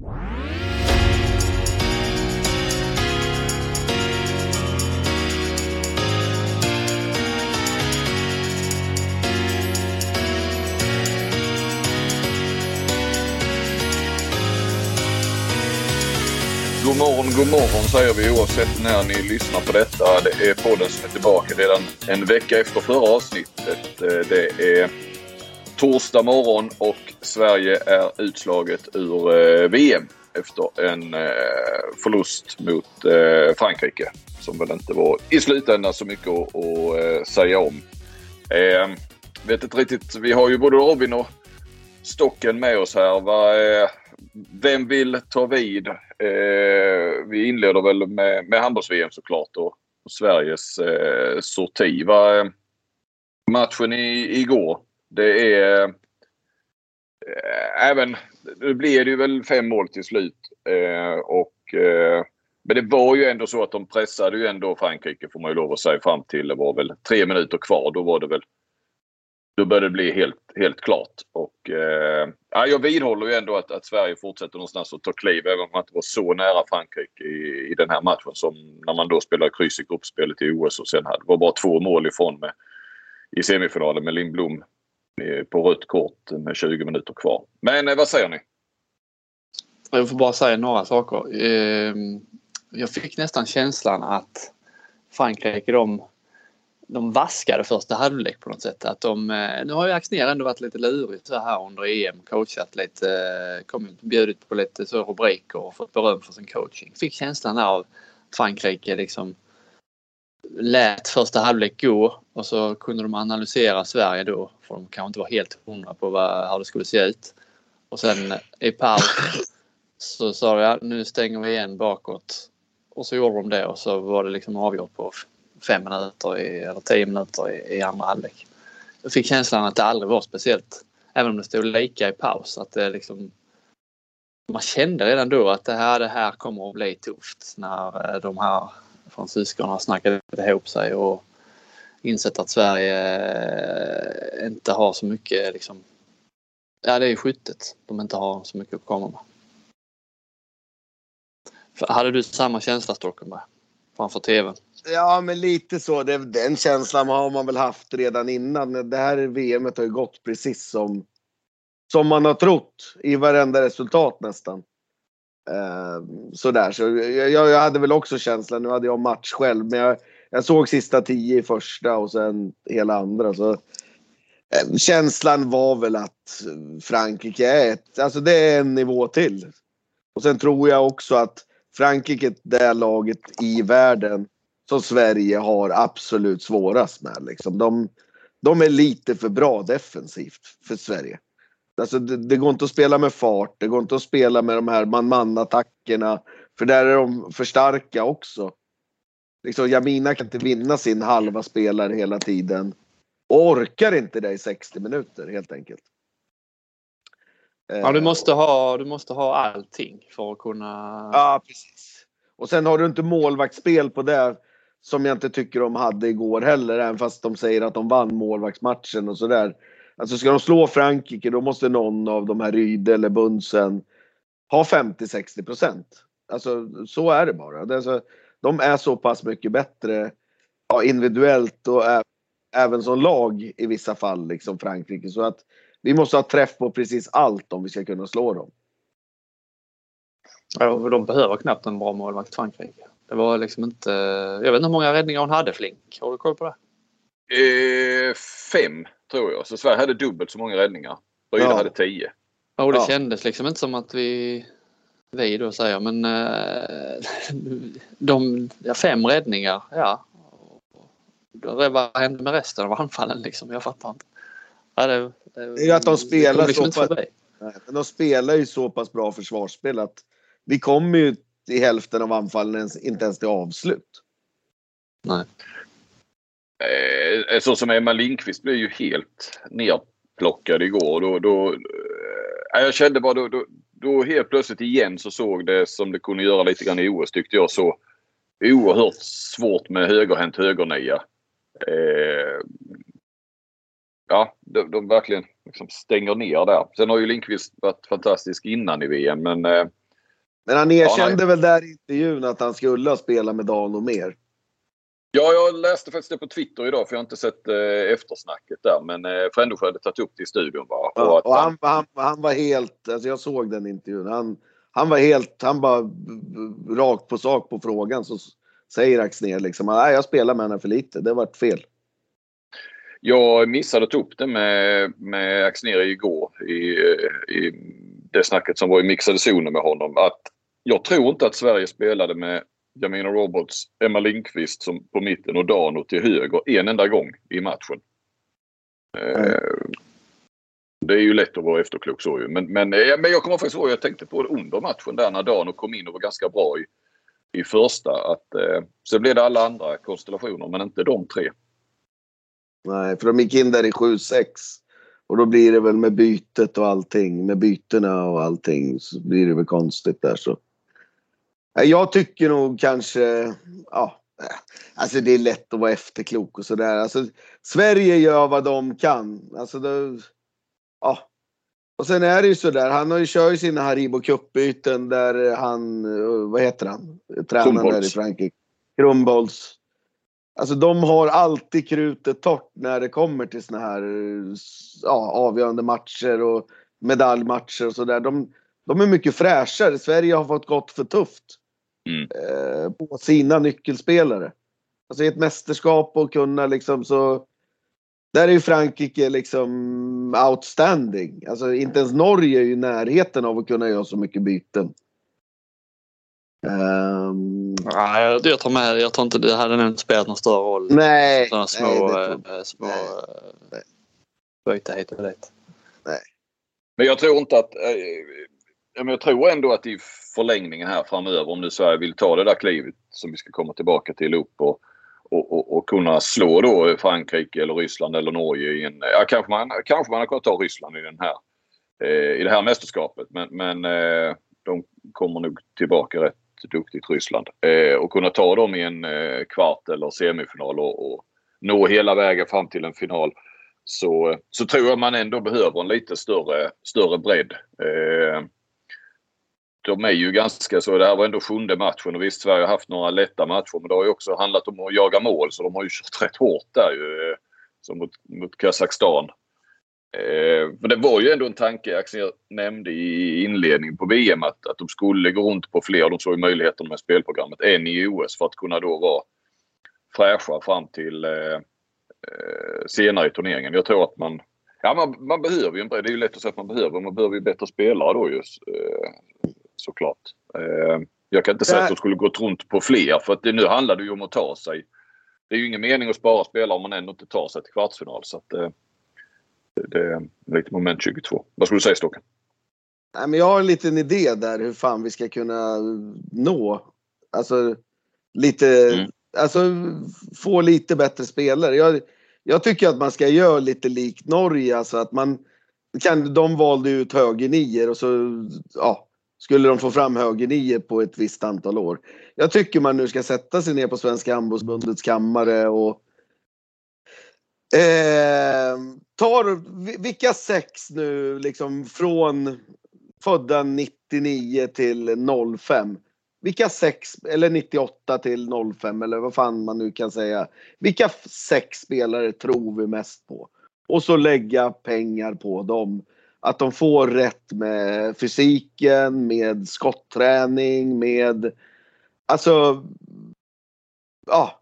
God morgon, god morgon säger vi oavsett när ni lyssnar på detta. Det är podden som är tillbaka redan en vecka efter förra avsnittet. Eh, det är torsdag morgon och Sverige är utslaget ur eh, VM efter en eh, förlust mot eh, Frankrike. Som väl inte var i slutändan så mycket att eh, säga om. Eh, vet inte riktigt, vi har ju både Robin och Stocken med oss här. Vem vill ta vid? Eh, vi inleder väl med, med handbolls-VM såklart och, och Sveriges eh, sorti. Va, eh, matchen i, igår, det är eh, även, nu blir det ju väl fem mål till slut. Eh, och, eh, men det var ju ändå så att de pressade ju ändå Frankrike får man ju lov att säga fram till, det var väl tre minuter kvar. Då var det väl då började det bli helt, helt klart. Och, eh, jag vidhåller ju ändå att, att Sverige fortsätter någonstans att ta kliv även om man inte var så nära Frankrike i, i den här matchen som när man då spelade kryss i gruppspelet i OS och sen hade, var bara två mål ifrån med, i semifinalen med Lindblom Eh, på rött kort med 20 minuter kvar. Men eh, vad säger ni? Jag får bara säga några saker. Ehm, jag fick nästan känslan att Frankrike de de vaskade första halvlek på något sätt. Att de, eh, nu har ju Axnér ändå varit lite lurig så här under EM. Coachat lite, kommit, bjudit på lite så rubriker och fått beröm för sin coaching. Fick känslan av att Frankrike liksom lät första halvlek gå och så kunde de analysera Sverige då. För de kanske inte var helt hundra på vad, hur det skulle se ut. Och sen i paus så sa de att nu stänger vi igen bakåt. Och så gjorde de det och så var det liksom avgjort på fem minuter i, eller tio minuter i, i andra halvlek. Jag fick känslan att det aldrig var speciellt, även om det stod lika i paus, att det liksom man kände redan då att det här, det här kommer att bli tufft när eh, de här fransyskorna snackat ihop sig och insett att Sverige eh, inte har så mycket liksom, ja det är skyttet de inte har så mycket att komma med. Hade du samma känsla Stockenberg? Framför tvn? Ja, men lite så. Det, den känslan har man väl haft redan innan. Det här VMet har ju gått precis som, som man har trott i varenda resultat nästan. Ehm, sådär, så jag, jag hade väl också känslan, nu hade jag match själv, men jag, jag såg sista tio i första och sen hela andra. Så, eh, känslan var väl att Frankrike är ett, alltså det är en nivå till. Och sen tror jag också att Frankrike är det laget i världen som Sverige har absolut svårast med. Liksom. De, de är lite för bra defensivt för Sverige. Alltså det, det, går inte att spela med fart, det går inte att spela med de här man-man-attackerna. För där är de för starka också. Liksom, Jamina kan inte vinna sin halva spelare hela tiden. Och orkar inte det i 60 minuter helt enkelt. Ja, du måste ha, du måste ha allting för att kunna... Ja, precis. Och sen har du inte målvaktsspel på det som jag inte tycker de hade igår heller, även fast de säger att de vann målvaktsmatchen och sådär. Alltså ska de slå Frankrike då måste någon av de här Ryde eller Bunsen ha 50-60 procent. Alltså så är det bara. Det är så, de är så pass mycket bättre ja, individuellt och ä, även som lag i vissa fall, liksom Frankrike. Så att vi måste ha träff på precis allt om vi ska kunna slå dem. Ja, de behöver knappt en bra målvakt Frankrike. Det var liksom inte... Jag vet inte hur många räddningar hon hade Flink. Har du koll på det? Eh, fem tror jag. Så Sverige hade dubbelt så många räddningar. Rydde ja. hade tio. Ja, och det ja. kändes liksom inte som att vi... Vi då säger men... Eh, de, ja, fem räddningar, ja. Vad hände med resten av anfallen liksom? Jag fattar inte. Ja, det, det, det är att de spelar liksom så pass... de spelar ju så pass bra försvarsspel att vi kommer ju i hälften av anfallen inte ens till avslut. Nej. Eh, så som Emma Lindqvist blev ju helt nerplockad igår. Då, då, eh, jag kände bara då, då, då helt plötsligt igen så såg det som det kunde göra lite grann i OS tyckte jag så oerhört svårt med högerhänt högernia. Eh, ja, de, de verkligen liksom stänger ner där. Sen har ju Lindqvist varit fantastisk innan i VM men eh, Men han erkände ja, väl där i intervjun att han skulle ha spelat med Dano mer. Ja, jag läste faktiskt det på Twitter idag för jag har inte sett eh, eftersnacket där. Men eh, Frändesjö hade tagit upp det i studion bara. Ja, och, och han, han, han, var helt, alltså jag såg den intervjun. Han, han var helt, han bara rakt på sak på frågan så säger Axnér liksom att jag spelar med henne för lite. Det vart fel. Jag missade att ta upp det med, med Axnér igår i, i det snacket som var i mixade zonen med honom. Att jag tror inte att Sverige spelade med Jamina Roberts, Emma Lindqvist som på mitten och Dano till höger en enda gång i matchen. Mm. Det är ju lätt att vara efterklok så ju. Men, men, eh, men jag kommer faktiskt ihåg, jag tänkte på det under matchen där när Dano kom in och var ganska bra i, i första. Att, eh, så blev det alla andra konstellationer men inte de tre. Nej, för de gick in där i 7-6. Och då blir det väl med bytet och allting, med bytena och allting så blir det väl konstigt där så. Jag tycker nog kanske, ja, alltså det är lätt att vara efterklok och sådär. Alltså, Sverige gör vad de kan. Alltså det, ja. Och sen är det ju sådär, han har ju kört sina Haribo Cup-byten där han, vad heter han, tränaren där i Frankrike. Krumbolls. Alltså de har alltid krutet torrt när det kommer till såna här ja, avgörande matcher och medaljmatcher och sådär. De, de är mycket fräschare. Sverige har fått gått för tufft mm. eh, på sina nyckelspelare. Alltså i ett mästerskap och kunna liksom så där är ju Frankrike liksom outstanding. Alltså inte ens Norge är ju i närheten av att kunna göra så mycket byten. Um, Nej, jag, jag tar med Jag tror inte det hade nog spelat någon större roll. Nej. Sådana små, nej, äh, små eh, nej. byta hit och dit. Nej. Men jag tror inte att... Äh, jag tror ändå att i förlängningen här framöver om nu Sverige vill ta det där klivet som vi ska komma tillbaka till upp och, och, och, och kunna slå då Frankrike eller Ryssland eller Norge i en... Ja, kanske man, kanske man har kunnat ta Ryssland i den här eh, i det här mästerskapet men, men eh, de kommer nog tillbaka rätt duktigt Ryssland. Eh, och kunna ta dem i en eh, kvart eller semifinal och, och, nå hela vägen fram till en final. Så, så tror jag man ändå behöver en lite större, större bredd. Eh, de är ju ganska så. Det här var ändå sjunde matchen och visst Sverige har haft några lätta matcher men det har ju också handlat om att jaga mål så de har ju kört rätt hårt där ju. Eh, som mot, mot Kazakstan. Eh, men det var ju ändå en tanke Axel nämnde i inledningen på VM att, att de skulle gå runt på fler. De såg ju möjligheten med spelprogrammet än i OS för att kunna då vara fräscha fram till eh, eh, senare i turneringen. Jag tror att man, ja, man, man behöver ju en bredd. Det är ju lätt att säga att man behöver. Man behöver ju bättre spelare då just eh, såklart. Eh, jag kan inte säga att de skulle gått runt på fler för att det, nu handlar det ju om att ta sig. Det är ju ingen mening att spara spelare om man ändå inte tar sig till kvartsfinal. Så att, eh, det är lite moment 22. Vad skulle du säga Ståken? Nej, men jag har en liten idé där hur fan vi ska kunna nå. Alltså lite, mm. alltså få lite bättre spelare. Jag, jag tycker att man ska göra lite likt Norge, alltså att man kan, de valde ut högernior och så ja, skulle de få fram högernior på ett visst antal år. Jag tycker man nu ska sätta sig ner på Svenska handbollsförbundets kammare och Eh, tar, vilka sex nu liksom från födda 99 till 05? Vilka sex, eller 98 till 05 eller vad fan man nu kan säga. Vilka sex spelare tror vi mest på? Och så lägga pengar på dem. Att de får rätt med fysiken, med skottträning, med... Alltså... Ja.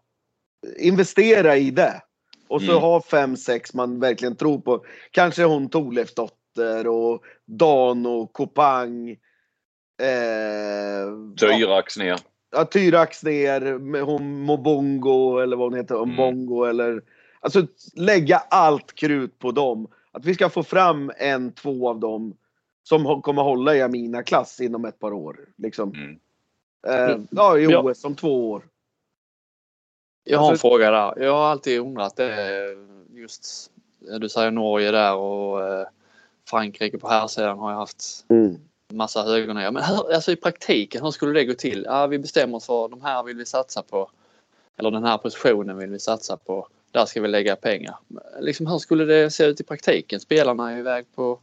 Investera i det. Och så mm. ha fem, sex man verkligen tror på. Kanske hon Tolefsdotter och Dan och Kopang. Eh, Tyrax ner. Ja, Tyrax ner. Med hon Mobongo eller vad hon heter. Mm. Mbongo eller. Alltså lägga allt krut på dem. Att vi ska få fram en, två av dem som kommer hålla i Amina-klass inom ett par år. Liksom. Mm. Eh, ja, i OS om två år. Jag har en alltså, fråga där. Jag har alltid undrat det just, du säger Norge där och eh, Frankrike på här sidan har jag haft mm. massa högernior. Men hur, alltså i praktiken, hur skulle det gå till? Ja, vi bestämmer oss för de här vill vi satsa på. Eller den här positionen vill vi satsa på. Där ska vi lägga pengar. Liksom, hur skulle det se ut i praktiken? Spelarna är iväg på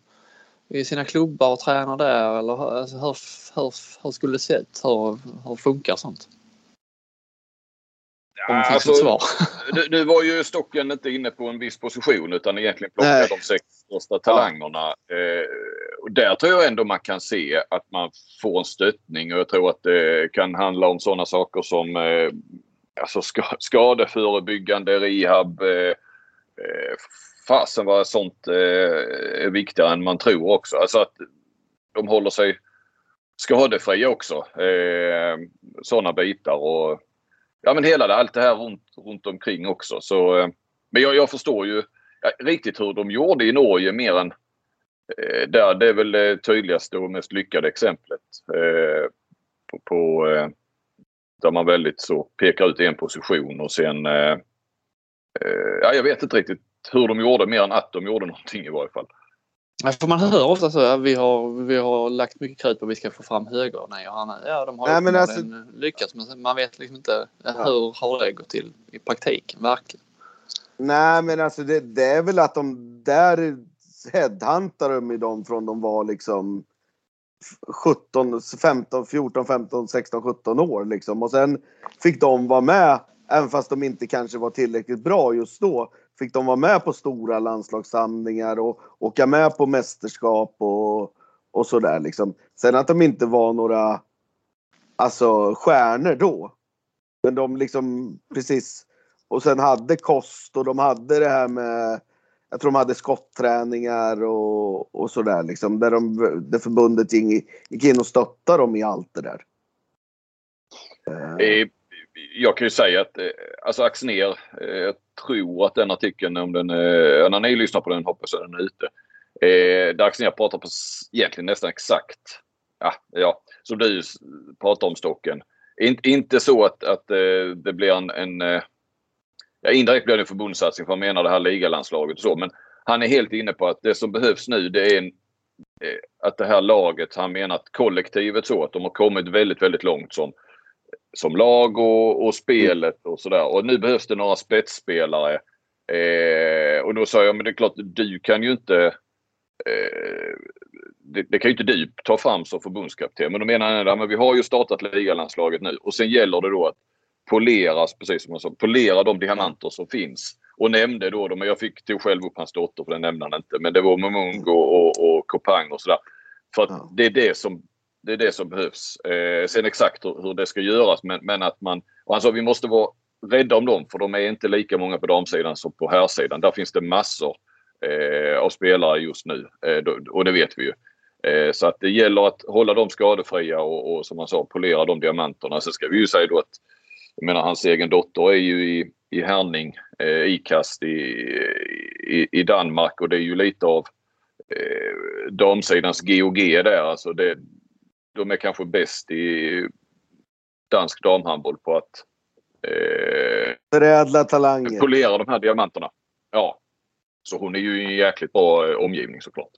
i sina klubbar och tränar där eller hur, alltså, hur, hur, hur skulle det se ut? Hur, hur funkar sånt? Finns alltså, svar. nu, nu var ju Stocken inte inne på en viss position utan egentligen plockade Nej. de sex första talangerna. Eh, och där tror jag ändå man kan se att man får en stöttning och jag tror att det kan handla om sådana saker som eh, alltså ska, skadeförebyggande rehab. Eh, eh, fasen vad sånt eh, är viktigare än man tror också. Alltså att de håller sig skadefria också. Eh, sådana bitar och ja men hela det, allt det här runt, runt omkring också. Så, eh, men jag, jag förstår ju ja, riktigt hur de gjorde i Norge mer än eh, där. Det är väl det tydligaste och mest lyckade exemplet. Eh, på, på eh, där man väldigt så pekar ut en position och sen eh, eh, ja, jag vet inte riktigt hur de gjorde mer än att de gjorde någonting i varje fall. Ja, För man hör ofta så att vi har, vi har lagt mycket krut på att vi ska få fram höger. Nej, han, ja, de har Nej, men uppenbarligen lyckats men man vet liksom inte hur har det gått till i praktiken verkligen. Nej, men alltså det, det är väl att de där headhuntar de dem från de var liksom 17, 15, 14, 15, 16, 17 år liksom. Och sen fick de vara med, även fast de inte kanske var tillräckligt bra just då, fick de vara med på stora landslagssamlingar och åka med på mästerskap och, och sådär liksom. Sen att de inte var några, alltså stjärnor då. Men de liksom precis och sen hade kost och de hade det här med jag tror de hade skottträningar och, och sådär liksom. Där, de, där förbundet gick, gick in och stöttade dem i allt det där. Eh, Jag kan ju säga att eh, alltså Axner, eh, jag tror att den artikeln, om den, eh, när ni lyssnar på den hoppas jag den är ute. Eh, där Axner pratar på egentligen nästan exakt, ja, ja som du pratar om Stocken. In, inte så att, att det blir en, en ja, indirekt blir det en förbundssatsning för han menar det här ligalandslaget och så. Men han är helt inne på att det som behövs nu det är en, eh, att det här laget, han menar att kollektivet så att de har kommit väldigt, väldigt långt som som lag och, och spelet och sådär. Och nu behövs det några spetsspelare. Eh, och då sa jag, men det är klart, du kan ju inte eh, det, det kan ju inte du ta fram som förbundskapten. Men då menar han att men vi har ju startat ligalandslaget nu och sen gäller det då att poleras, precis som jag sa, polera de diamanter som finns. Och nämnde då, men jag fick tog själv upp hans dotter för den nämnde han inte. Men det var Momungo och, och Kopang och sådär. För att Ja. det är det som det är det som behövs. Eh, sen exakt hur, hur det ska göras men, men att man... Och han sa vi måste vara rädda om dem för de är inte lika många på damsidan som på herrsidan. Där finns det massor eh, av spelare just nu eh, då, och det vet vi ju. Eh, så att det gäller att hålla dem skadefria och, och som han sa polera de diamanterna. Sen ska vi ju säga då att jag menar hans egen dotter är ju i, i Härning, eh, ikast i, i, i Danmark och det är ju lite av eh, damsidans GOG där. Alltså det, de är kanske bäst i dansk damhandboll på att eh, Förädla talanger. polera de här diamanterna. Ja. Så hon är ju i en jäkligt bra eh, omgivning såklart.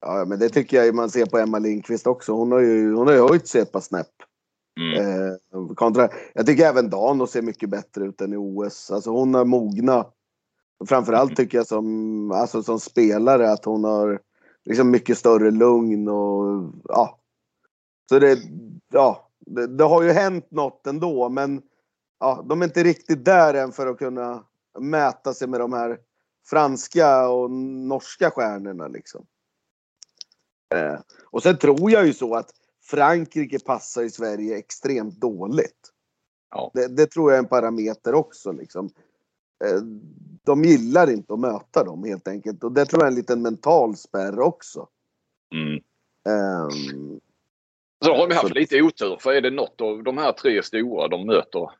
Ja, men det tycker jag man ser på Emma Lindqvist också. Hon har ju, hon har ju höjt sig ett par snäpp. Mm. Eh, kontra, jag tycker även Dano ser mycket bättre ut än i OS. Alltså hon har mogna. Framförallt tycker jag som, alltså som spelare att hon har liksom mycket större lugn och ja. Så det, ja, det, det har ju hänt något ändå men ja, de är inte riktigt där än för att kunna mäta sig med de här franska och norska stjärnorna liksom. Eh, och sen tror jag ju så att Frankrike passar i Sverige extremt dåligt. Ja. Det, det tror jag är en parameter också. Liksom. Eh, De gillar inte att möta dem helt enkelt. Och det tror jag är en liten mental spärr också. Mm. Ehm, Så har vi haft Så- lite otur för är det något av de här tre stora de möter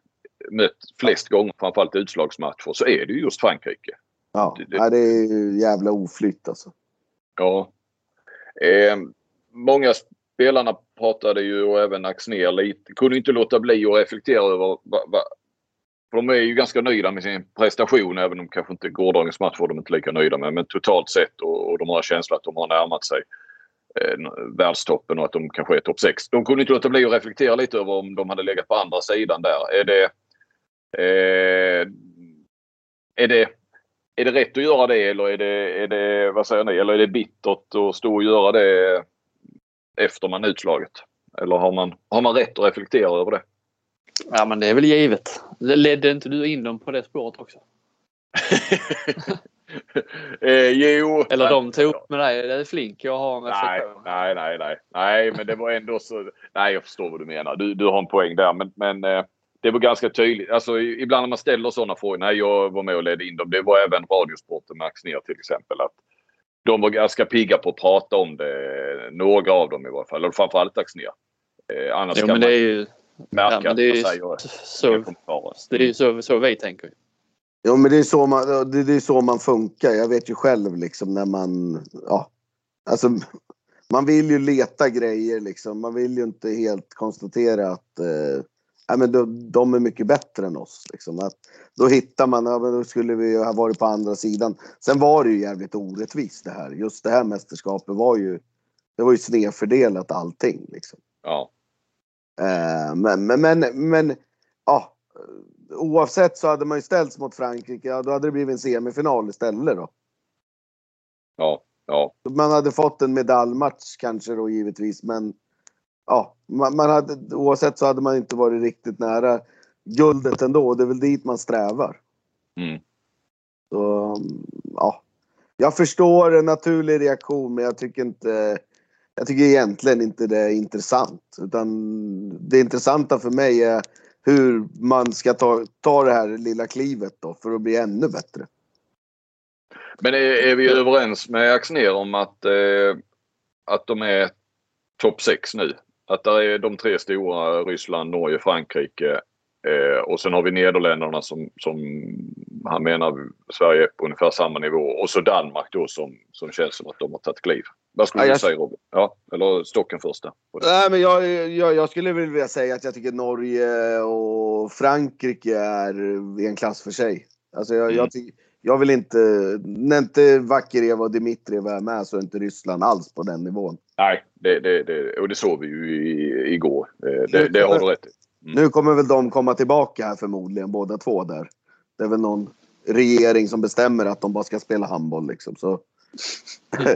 mött flest gånger, framförallt utslagsmatcher, så är det ju just Frankrike. ja, Det- det- det är ju jävla oflytt alltså. Ja. Eh, många spelarna pratade ju och även Axnér lite, kunde inte låta bli att reflektera över va, va, för de är ju ganska nöjda med sin prestation även om kanske inte gårdagens match var de inte lika nöjda med. Men totalt sett och, och de har känslan att de har närmat sig eh, världstoppen och att de kanske är topp 6. De kunde inte låta bli att reflektera lite över om de hade legat på andra sidan där. Är det... Eh, är det är det rätt att göra det eller är det, är det, vad säger ni, eller är det bittert att stå och göra det efter man utslaget? Eller har man, har man rätt att reflektera över det? Ja men det är väl givet. Ledde inte du in dem på det spåret också? eh, jo. Eller de tog upp med dig. Det är flink jag har en reflektion. Nej, nej, nej, nej. men det var ändå så. Nej, jag förstår vad du menar. Du, du har en poäng där. Men, men eh, det var ganska tydligt. Alltså, ibland när man ställer sådana frågor. Nej, jag var med och ledde in dem. Det var även Radiosporten Max ner till exempel. Att de var ganska pigga på att prata om det. Några av dem i varje fall. Eller framförallt Axnér. Eh, annars jo, kan men man det är ju, märka ja, är ju säger så, det är ju så, så vi tänker. Jo men det är, så man, det, är så man funkar. Jag vet ju själv liksom när man, ja. Alltså man vill ju leta grejer liksom. Man vill ju inte helt konstatera att eh, ja, men de, de är mycket bättre än oss. Liksom. Att, då hittar man, ja, men då skulle vi ha varit på andra sidan. Sen var det ju jävligt orättvist det här. Just det här mästerskapet var ju, det var ju snedfördelat allting. Liksom. Ja. Eh, men, men, men, men, ja. Oavsett så hade man ju ställts mot Frankrike, ja, då hade det blivit en semifinal istället då. Ja, ja. Man hade fått en medaljmatch kanske då givetvis, men ja, man, man, hade, oavsett så hade man inte varit riktigt nära guldet ändå. Det är väl dit man strävar. Mm. Så, ja. Jag förstår en naturlig reaktion men jag tycker inte jag tycker egentligen inte det är intressant. Utan det intressanta för mig är hur man ska ta, ta det här lilla klivet då för att bli ännu bättre. Men är, är vi överens med Axner om att, eh, att de är topp 6 nu? Att det är de tre stora, Ryssland, Norge, Frankrike. Eh, och sen har vi Nederländerna som, som han menar Sverige är på ungefär samma nivå. Och så Danmark då som, som känns som att de har tagit kliv. Vad skulle ja, du säga Robin? Ja, eller stocken först Nej, men jag, jag, jag skulle vilja säga att jag tycker Norge och Frankrike är en klass för sig. Alltså jag, mm. jag, jag vill inte, när inte Vakereva och Dimitrijev är med så är inte Ryssland alls på den nivån. Nej, det, det, det, och det såg vi ju i, igår. Det, det har du rätt. Mm. Nu kommer väl de komma tillbaka här förmodligen båda två där. Det är väl någon regering som bestämmer att de bara ska spela handboll liksom. Så...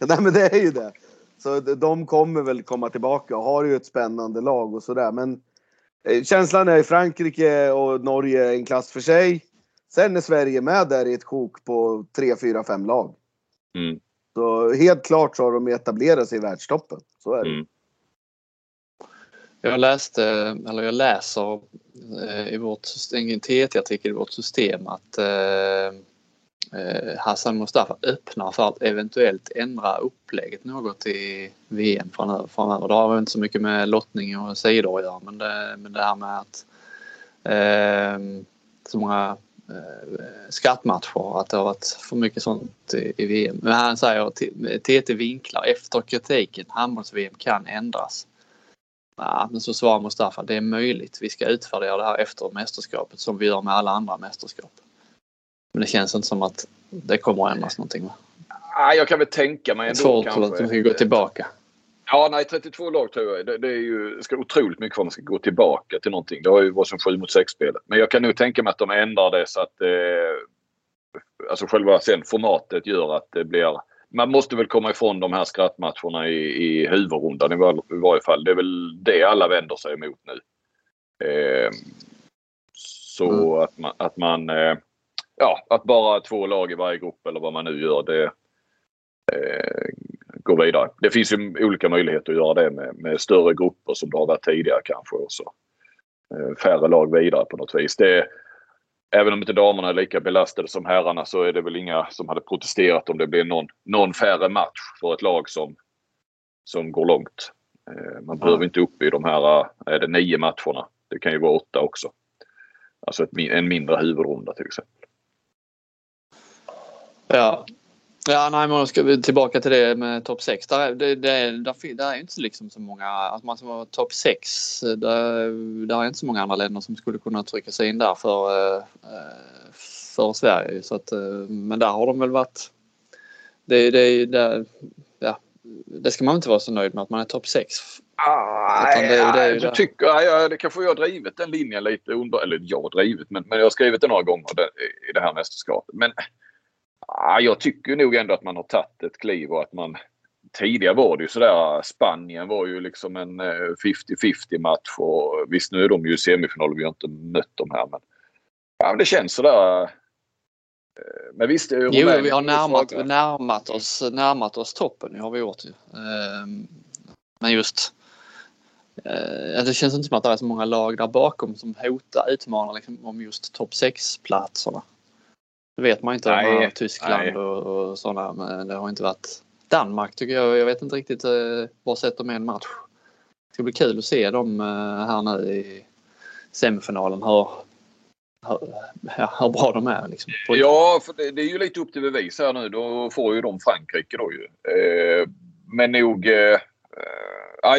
Nej men det är ju det. Så de kommer väl komma tillbaka och har ju ett spännande lag och sådär. Men eh, känslan är i Frankrike och Norge en klass för sig. Sen är Sverige med där i ett sjok på 3, 4, 5 lag. Mm. Så helt klart så har de etablerat sig i världstoppen. Så är det. Mm. Jag läste, eller jag läser eh, i vårt en TT-artikel i vårt system att eh, eh, Hassan Mustafa öppnar för att eventuellt ändra upplägget något i VM framöver. Det har väl inte så mycket med lottning och sidor att göra men det, men det här med att eh, så många eh, skattmatcher, att det har varit för mycket sånt i, VM. Men han säger TT vinklar efter kritiken handbolls-VM kan ändras. Ja, men så svarar Mustafa, det är möjligt. Vi ska utvärdera det här efter mästerskapet som vi gör med alla andra mästerskap. Men det känns inte som att det kommer att ändras någonting va? Ja, jag kan väl tänka mig ändå Svårt kanske. att de ska gå tillbaka. Ja, nej 32 lag tror jag. Det, det är ju ska otroligt mycket för att man ska gå tillbaka till någonting. Det har ju varit som 7 mot 6 spelet. Men jag kan nog tänka mig att de ändrar det så att eh, alltså själva sen formatet gör att det blir man måste väl komma ifrån de här skrattmatcherna i, i huvudrundan i, var, i varje fall. Det är väl det alla vänder sig emot nu. Eh, så mm. att man, att man eh, ja, att bara två lag i varje grupp eller vad man nu gör det eh, går vidare. Det finns ju olika möjligheter att göra det med, med större grupper som det har varit tidigare kanske. Och så. Eh, färre lag vidare på något vis. Det, även om inte damerna är lika belastade som herrarna så är det väl inga som hade protesterat om det blir någon, någon färre match för ett lag som, som går långt. Eh, man behöver inte upp i de här eh, är det nio matcherna. Det kan ju vara åtta också. Alltså ett, en mindre huvudrunda till exempel. Ja, Ja, nej, men ska vi tillbaka till det med topp 6. Där, det, det, där, där är inte liksom så många, alltså man som var topp 6, där, där är inte så många andra länder som skulle kunna trycka sig in där för, eh, för Sverige. Så att, eh, men där har de väl varit, det, det, det, ja, det ska man inte vara så nöjd med att man är topp 6 Ah, Utan det tycker, ja, det kanske jag har drivit den linjen lite under, eller jag har drivit, men, men jag har skrivit det några gånger i det här mästerskapet. Men jag tycker nog ändå att man har tagit ett kliv och att man Tidigare var det ju sådär, Spanien var ju liksom en eh, 50-50 match och visst nu är de ju i semifinal vi har inte mött dem här men ja, men det känns sådär. eh, Men visst, Jo, Rumänien vi har närmat, närmat, oss, närmat oss toppen. Det har vi gjort ju. Ehm, Men just eh, det känns inte som att det är så många lag där bakom som hotar, utmanar liksom om just topp 6-platserna. Det vet man inte. Nej, om här Tyskland nej. och, och sådana. Men det har inte varit Danmark tycker jag. Jag vet inte riktigt eh, sett de är en match. Det ska bli kul att se dem eh, här nu i semifinalen. Hur, hur, hur bra de är. Liksom. Ja, för det, det är ju lite upp till bevis här nu. Då får ju de Frankrike då ju. Eh, men nog... Eh, eh, ja,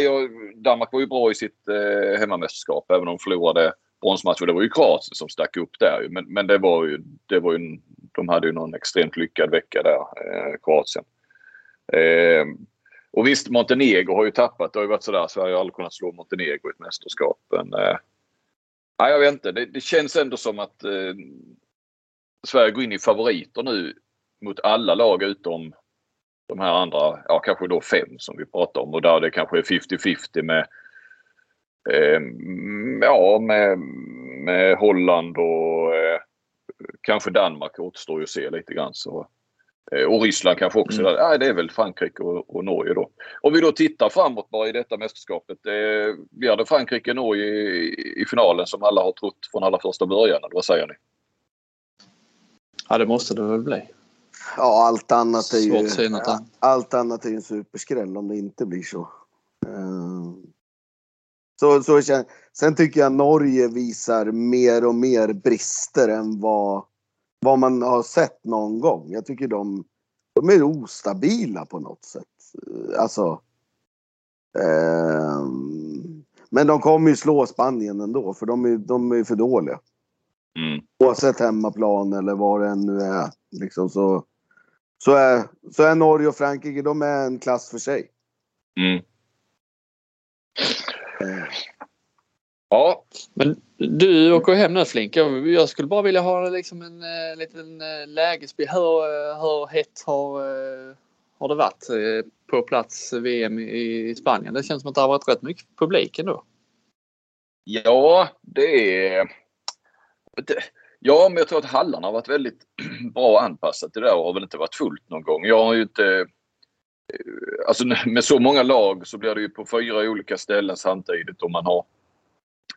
Danmark var ju bra i sitt eh, hemmamästerskap även om de förlorade bronsmatchen. Det var ju Kroatien som stack upp där. Men, men det var ju... Det var ju en, de hade ju någon extremt lyckad vecka där, eh, Kroatien. Eh, och visst, Montenegro har ju tappat. Det har ju varit sådär. Sverige har aldrig kunnat slå Montenegro i ett mästerskap. Men, eh, nej, jag vet inte. Det, det känns ändå som att eh, Sverige går in i favoriter nu mot alla lag utom de här andra, ja kanske då fem som vi pratar om och där det kanske är 50-50 med eh, ja med, med Holland och eh, kanske Danmark återstår ju att se lite grann. Så, eh, och Ryssland kanske också. Mm. Nej, det är väl Frankrike och, och Norge då. Om vi då tittar framåt bara i detta mästerskapet. Eh, vi hade Frankrike och Norge i, i finalen som alla har trott från allra första början. eller Vad säger ni? Ja, det måste det väl bli. Ja, allt annat är ju... Allt annat är ju en superskräll om det inte blir så. Eh, Så, så kän- Sen tycker jag Norge visar mer och mer brister än vad, vad man har sett någon gång. Jag tycker de, de är ostabila på något sätt. Eh, Alltså. ehm, men de kommer ju slå Spanien ändå för de är, de är för dåliga. Mm. Oavsett hemmaplan eller vad det än nu är. Liksom så, så, är, så är Norge och Frankrike, de är en klass för sig. Mm. Ja, Men du åker hem nu Flink. Jag jag skulle bara vilja ha liksom en eh, liten eh, lägesbild. Hur, eh, hur hett har, eh, har det varit eh, på plats VM i, i Spanien? Det känns som att det har varit rätt mycket publik ändå. Ja, det är... det- Ja, men jag tror att hallarna har varit väldigt bra anpassat till det där och har väl inte varit fullt någon gång. Jag har ju inte... Alltså med så många lag så blir det ju på fyra olika ställen samtidigt och man har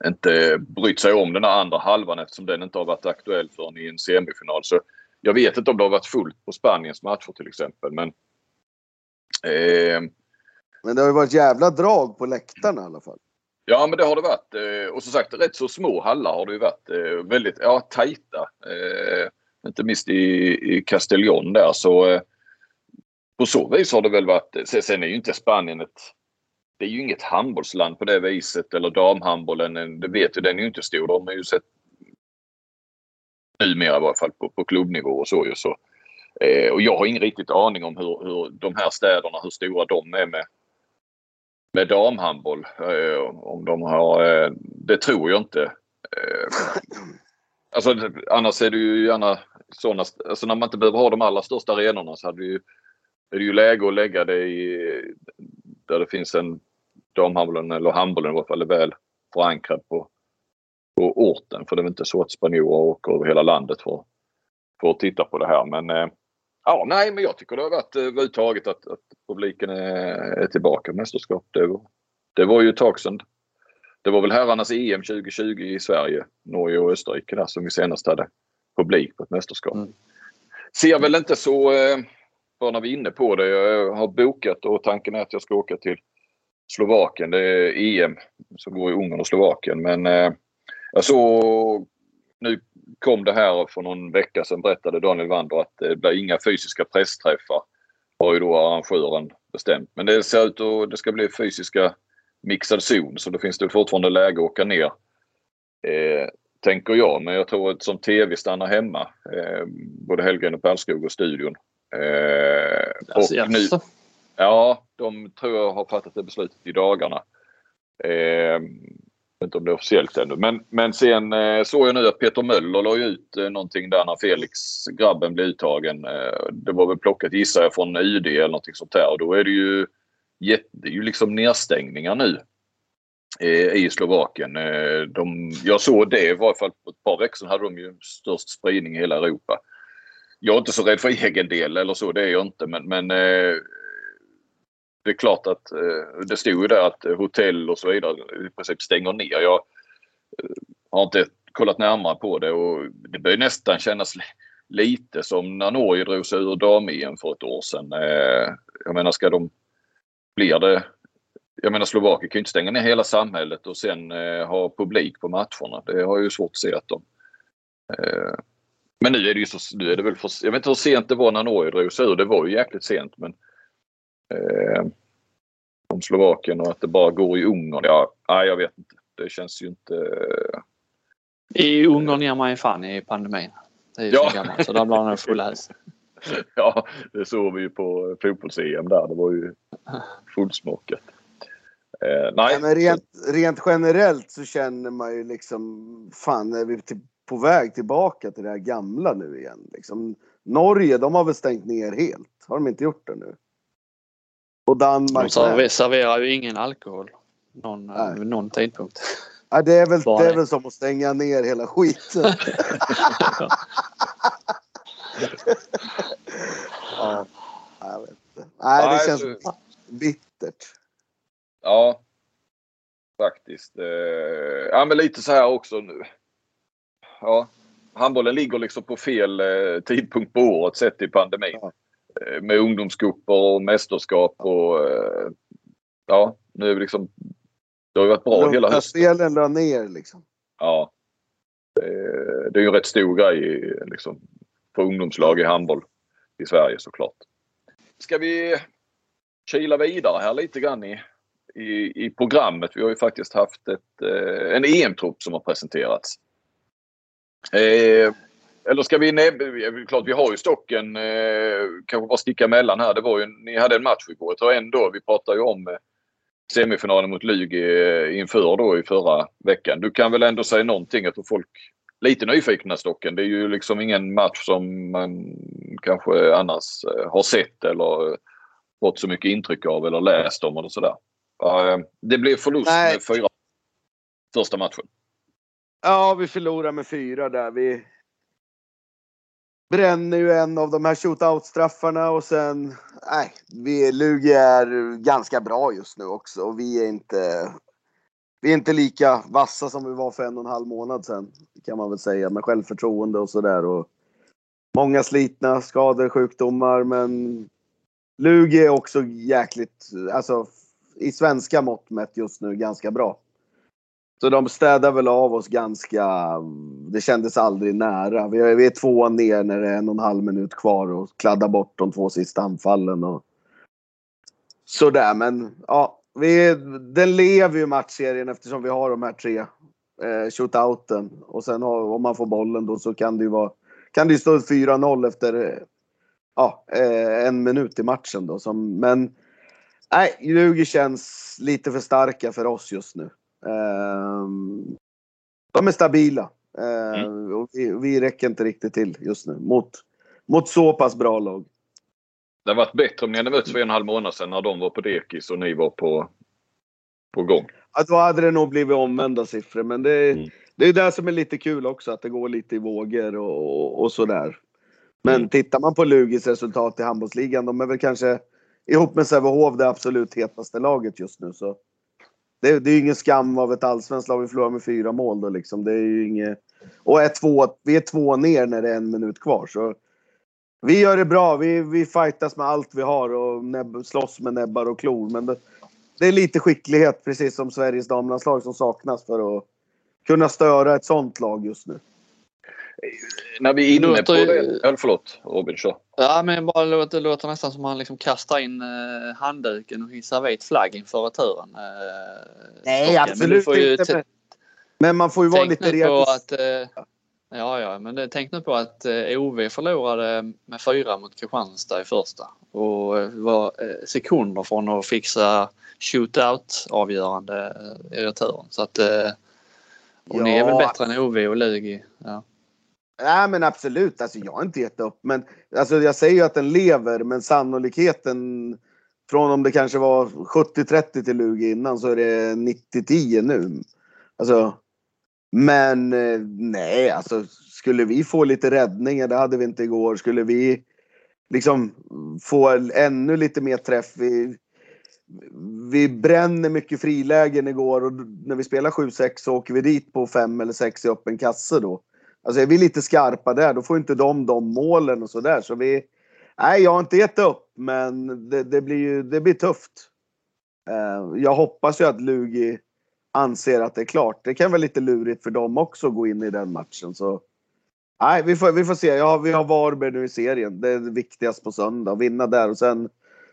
inte brytt sig om den här andra halvan eftersom den inte har varit aktuell förrän i en semifinal. Så jag vet inte om det har varit fullt på Spaniens matcher till exempel men... Eh, Men det har ju varit jävla drag på läktarna i alla fall. Ja men det har det varit. Eh, Och som sagt rätt så små hallar har det ju varit. Eh, Väldigt ja, tajta. Eh, Inte minst i, i Castellón där så eh, på så vis har det väl varit. Eh, sen- är ju inte Spanien ett det är ju inget handbollsland på det viset eller damhandbollen. Eh, det vet ju, den är ju inte stor. De har ju sett numera i varje fall på, på klubbnivå och så ju så. Eh, och jag har ingen riktigt aning om hur, hur de här städerna, hur stora de är med med damhandboll. Eh, om de har, eh, det tror jag inte. Eh, alltså, annars är det ju gärna sådana, alltså när man inte behöver ha de allra största arenorna så hade vi ju, är det ju läge att lägga det i, där det finns en damhandbollen eller handbollen i alla fall är väl förankrad på, på orten. För det är inte så att spanjorer åker över hela landet för, för att titta på det här. Men eh, ja, nej, men jag tycker det har varit eh, överhuvudtaget att, att publiken är, är tillbaka i mästerskap. Det var, det var ju ett tag sedan. Det var väl herrarnas EM 2020 i Sverige, Norge och Österrike där som vi senast hade publik på ett mästerskap. Mm. Ser väl inte så, eh, bara när vi är inne på det, jag har bokat och tanken är att jag ska åka till Slovakien. Det är EM som går i Ungern och Slovakien. Men eh, jag såg, nu kom det här för någon vecka sedan berättade Daniel Wander att det blir inga fysiska pressträffar. Har ju då arrangören bestämt. Men det ser ut att det ska bli fysiska mixad zon så då finns det fortfarande läge att åka ner. Eh, tänker jag. Men jag tror att som TV stannar hemma. Eh, både Helgen och Pärlskog och studion. Eh, Alltså, och nu? Ja, de tror jag har fattat det beslutet i dagarna. Eh, inte om det är officiellt ännu. Men, men sen eh, såg jag nu att Peter Möller la ut eh, någonting där när Felix, grabben, blev uttagen. Eh, det var väl plockat gissar jag från UD eller någonting sånt där. Och då är det ju, det är ju liksom nedstängningar nu eh, i Slovakien. Eh, de, jag såg det i varje fall på ett par veckor sedan hade de ju störst spridning i hela Europa. Jag är inte så rädd för egen del eller så, det är jag inte. Men, men eh, det är klart att eh, det stod ju där att hotell och så vidare i princip stänger ner. Jag eh, har inte kollat närmare på det och det börjar nästan kännas lite som när Norge drog sig ur dam-EM för ett år sedan. Eh, jag menar ska de... Blir det... Jag menar Slovakien kan ju inte stänga ner hela samhället och sen eh, ha publik på matcherna. Det har jag ju svårt att se att de... Eh, men nu är det ju så, nu är det väl för, Jag vet inte hur sent det var när Norge drog sig ur. Det var ju jäkligt sent men eh, om Slovakien och att det bara går i Ungern. Ja, nej, jag vet inte. Det känns ju inte... I Ungern ger man ju fan i pandemin. Det är ju ja. så gammalt så där blir det full hus. Ja, det såg vi ju på fotbolls-EM där. Det var ju fullsmockat. Eh, nej. Ja, men rent, rent generellt så känner man ju liksom, fan är vi till, på väg tillbaka till det här gamla nu igen? Liksom, Norge, de har väl stängt ner helt? Har de inte gjort det nu? Och Danmark De serverar ju ingen alkohol någon, eh, vid någon tidpunkt. Ja, det, är väl, det är väl som att stänga ner hela skiten. ja, jag vet inte. Nej, det känns så... bittert. Ja, faktiskt. Eh, ja, men lite så här också nu. Ja, handbollen ligger liksom på fel eh, tidpunkt på året sett i pandemin. Ja. Eh, med ungdomscuper och mästerskap och eh, ja, nu är vi liksom det har ju varit bra hela hösten. Spelen la ner liksom. Ja. Det är ju en rätt stor grej liksom, för ungdomslag i handboll i Sverige såklart. Ska vi kila vidare här lite grann i, i, i programmet. Vi har ju faktiskt haft ett, en EM-trupp som har presenterats. Eh, eller ska vi... Nej, klart vi har ju stocken. Eh, kanske bara sticka emellan här. Det var ju, ni hade en match igår. Och ändå, vi pratade ju om eh, semifinalen mot Lugi eh, inför då i förra veckan. Du kan väl ändå säga någonting att folk lite nyfikna stocken. Det är ju liksom ingen match som man kanske annars eh, har sett eller fått så mycket intryck av eller läst om eller sådär. Det blev förlust med fyra första matchen. Ja, vi förlorar med fyra där. Vi, bränner ju en av de här shootout-straffarna och sen, nej, vi, Lugi är ganska bra just nu också och vi är inte, vi är inte lika vassa som vi var för en och en halv månad sedan. Kan man väl säga med självförtroende och sådär. Många slitna skador, sjukdomar men Lugi är också jäkligt, alltså i svenska mått mätt just nu ganska bra. Så de städar väl av oss ganska... Mm, det kändes aldrig nära. Vi är, vi är två ner när det är en och en halv minut kvar och kladdar bort de två sista anfallen. Och... Sådär, men ja. Vi, den lever ju matchserien eftersom vi har de här tre eh, shootouten. Och sen har, om man får bollen då så kan det ju vara... Kan det ju stå 4-0 efter ja, eh, en minut i matchen då. Som, men nej, Lugi känns lite för starka för oss just nu. Ehm, de är stabila. Ehm, mm. Och vi, vi räcker inte riktigt till just nu mot, mot så pass bra lag. Det hade varit bättre om ni hade mötts för en och en halv månad sedan när de var på dekis och ni var på, på gång. Ja, då hade det nog blivit omvända siffror. Men det, mm. det är det som är lite kul också, att det går lite i vågor och, och sådär. Men mm. tittar man på Lugis resultat i handbollsligan, de är väl kanske ihop med Sävehof det absolut hetaste laget just nu. Så det, det är ju ingen skam av ett allsvenskt lag. Vi förlorar med fyra mål då liksom. Det är ju inget... Och är två, vi är två ner när det är en minut kvar. Så vi gör det bra. Vi, vi fightas med allt vi har och näbb, slåss med näbbar och klor. Men det, det är lite skicklighet, precis som Sveriges damlandslag, som saknas för att kunna störa ett sånt lag just nu. När vi är inne låter, på det. Förlåt Robin, kör. Ja men bara låter, det låter nästan som att man liksom kastar in eh, handduken och hissar vit flagg inför returen. Eh, Nej stocken. absolut inte. Men, men man får ju vara lite realistisk. Att, eh, Ja, ja, men det, tänk nu på att eh, OV förlorade med fyra mot Kristianstad i första och var eh, sekunder från att fixa shootout avgörande eh, i returen. Så att eh, och Ja. ni är väl bättre än OV och Lugi? Ja. Nej men absolut, alltså jag har inte gett upp. Men alltså jag säger ju att den lever men sannolikheten från om det kanske var 70-30 till Lugi innan så är det 90-10 nu. Alltså, men eh, nej, alltså skulle vi få lite räddningar, det hade vi inte igår. Skulle vi liksom få ännu lite mer träff. Vi, vi bränner mycket frilägen igår och när vi spelar 7-6 så åker vi dit på 5 eller 6 i öppen kasse då. Alltså är vi lite skarpa där, då får inte de de målen och sådär. Så vi... Nej, jag har inte gett upp, men det, det blir ju det blir tufft. Eh, jag hoppas ju att Lugi anser att det är klart. Det kan vara lite lurigt för dem också att gå in i den matchen. Så... Nej, vi får, vi får se. Ja, vi har Varberg nu i serien. Det är viktigast på söndag. Vinna där och sen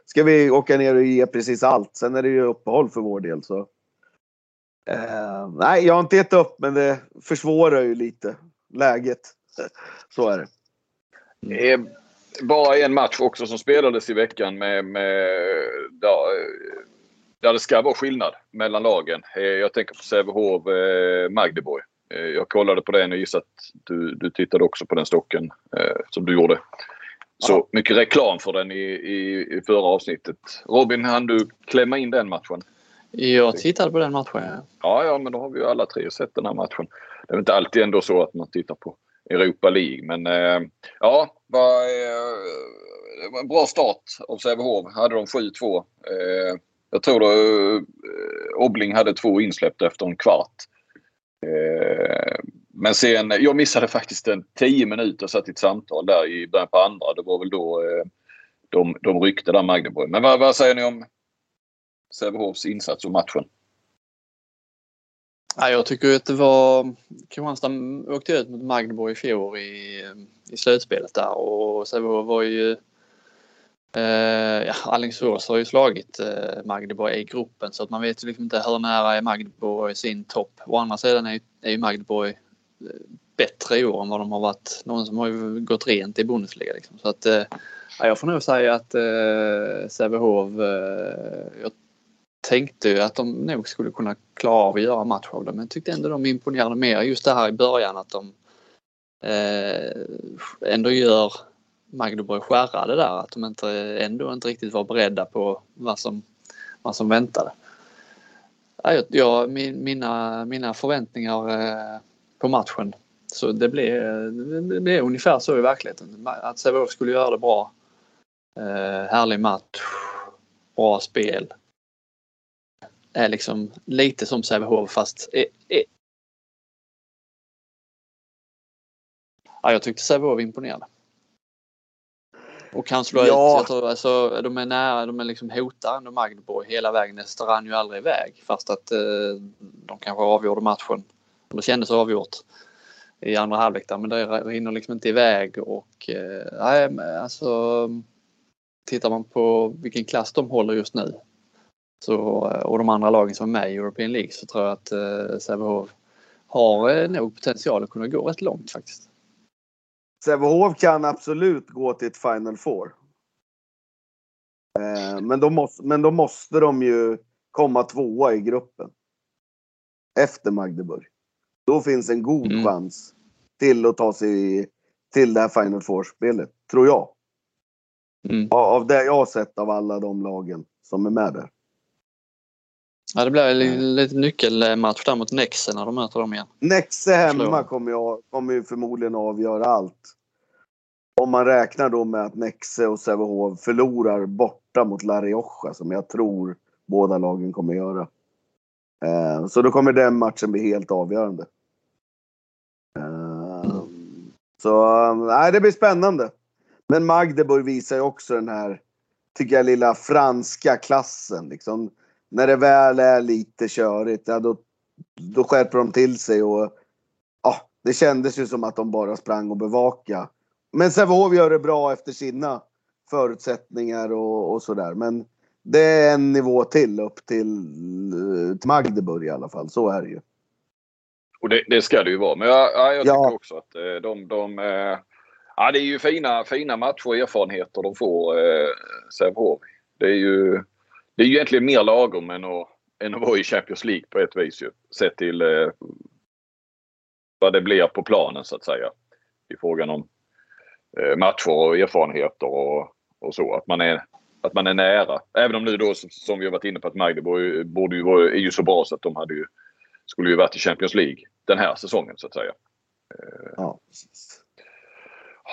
ska vi åka ner och ge precis allt. Sen är det ju uppehåll för vår del. Så. Eh, nej, jag har inte gett upp, men det försvårar ju lite läget. Så är det. Eh, bara en match också som spelades i veckan med, med där, eh, där det ska vara skillnad mellan lagen. Eh, jag tänker på Sävehof eh, Magdeborg. Eh, jag kollade på den och gissar att du, du tittade också på den stocken eh, som du gjorde. Så Ja. mycket reklam för den i, i, i förra avsnittet. Robin, hann du klämma in den matchen? Jag tittade på den matchen. ja. Ja, men då har vi ju alla tre sett den här matchen. Det är inte alltid ändå så att man tittar på Europa League, men eh, ja, var, eh, det var en bra start av Sävehof. Hade de 7-2. Eh, jag tror då Obling hade två insläppta efter en kvart. Men sen, jag missade faktiskt en 10 minuter, satt i ett samtal där i början på andra. Det var väl då de, de ryckte där Magdeborg. Men vad, vad säger ni om Sävehofs insats och matchen? Ja, jag tycker att det var... Kristianstad åkte ut mot Magdeborg i fjol i, i slutspelet där och Sävehof var ju... Eh, ja, Alingsås har ju slagit eh, Magdeborg i gruppen så att man vet ju liksom inte hur nära är Magdeborg sin topp. Å andra sidan är, ju- är ju Magdeborg eh, bättre i år än vad de har varit. Någon som har ju gått rent i Bundesliga. Liksom. Så att, eh, jag får nog säga att eh, Sävehof, eh, jag tänkte ju att de nog skulle kunna klara av att göra match av det men tyckte ändå de imponerade mer just det här i början att de eh, ändå gör Magdeborg skärrade där att de inte, ändå inte riktigt var beredda på vad som, vad som väntade. Ja, jag, min, mina, mina förväntningar eh, på matchen så det blev, det blev ungefär så i verkligheten. Att Sävehof skulle göra det bra. Eh, härlig match. Bra spel är liksom lite som Sävehof fast... Är, är... Ja, jag tyckte Sävehof imponerade. Och kan slå ut. Ja. Jag tror, alltså, de är nära, de är liksom hotar ändå Magdeborg hela vägen. Det rann ju aldrig iväg fast att eh, de kanske avgjorde matchen. Det kändes avgjort i andra halvlek där men det rinner liksom inte iväg och eh, nej, men alltså tittar man på vilken klass de håller just nu så, och de andra lagen som är med i European League så tror jag att eh, Sävehof har eh, nog potential att kunna gå rätt långt faktiskt. Sävehof kan absolut gå till ett Final Four. Eh, men, då måste, men då måste de ju komma tvåa i gruppen. Efter Magdeburg. Då finns en god Mm. chans till att ta sig till det här Final Four-spelet. Tror jag. Mm. Av av det jag har sett av alla de lagen som är med där. Ja, det blir li- lite nyckelmatch där mot Nexe när de möter dem igen. Nexe hemma kommer, jag, kommer ju förmodligen avgöra allt. Om man räknar då med att Nexe och Sävehof förlorar borta mot La Rioja som jag tror båda lagen kommer göra. Eh, så då kommer den matchen bli helt avgörande. Eh, så nej, det blir spännande. Men Magdeburg visar ju också den här, tycker jag, lilla franska klassen. Liksom. När det väl är lite körigt, ja, då, då skärper de till sig och ja, det kändes ju som att de bara sprang och bevaka. Men Sävehof gör det bra efter sina förutsättningar och, och sådär. Men det är en nivå till upp till, eh, till Magdeburg i alla fall. Så är det ju. Och det, det, ska det ju vara. Men jag, ja, jag tycker ja. också att eh, de, de eh, ja, det är ju fina, fina matcher och erfarenheter de får, eh, Sävehof. Det är ju det är ju egentligen mer lagom än att, än att vara i Champions League på ett vis ju. Sett till eh, vad det blir på planen så att säga. I frågan om eh, matcher och erfarenheter och, och så. Att man, är, att man är nära. Även om nu då som vi har varit inne på att Magdeburg borde ju vara, är ju så bra så att de hade ju, skulle ju varit i Champions League den här säsongen så att säga. Eh, ja,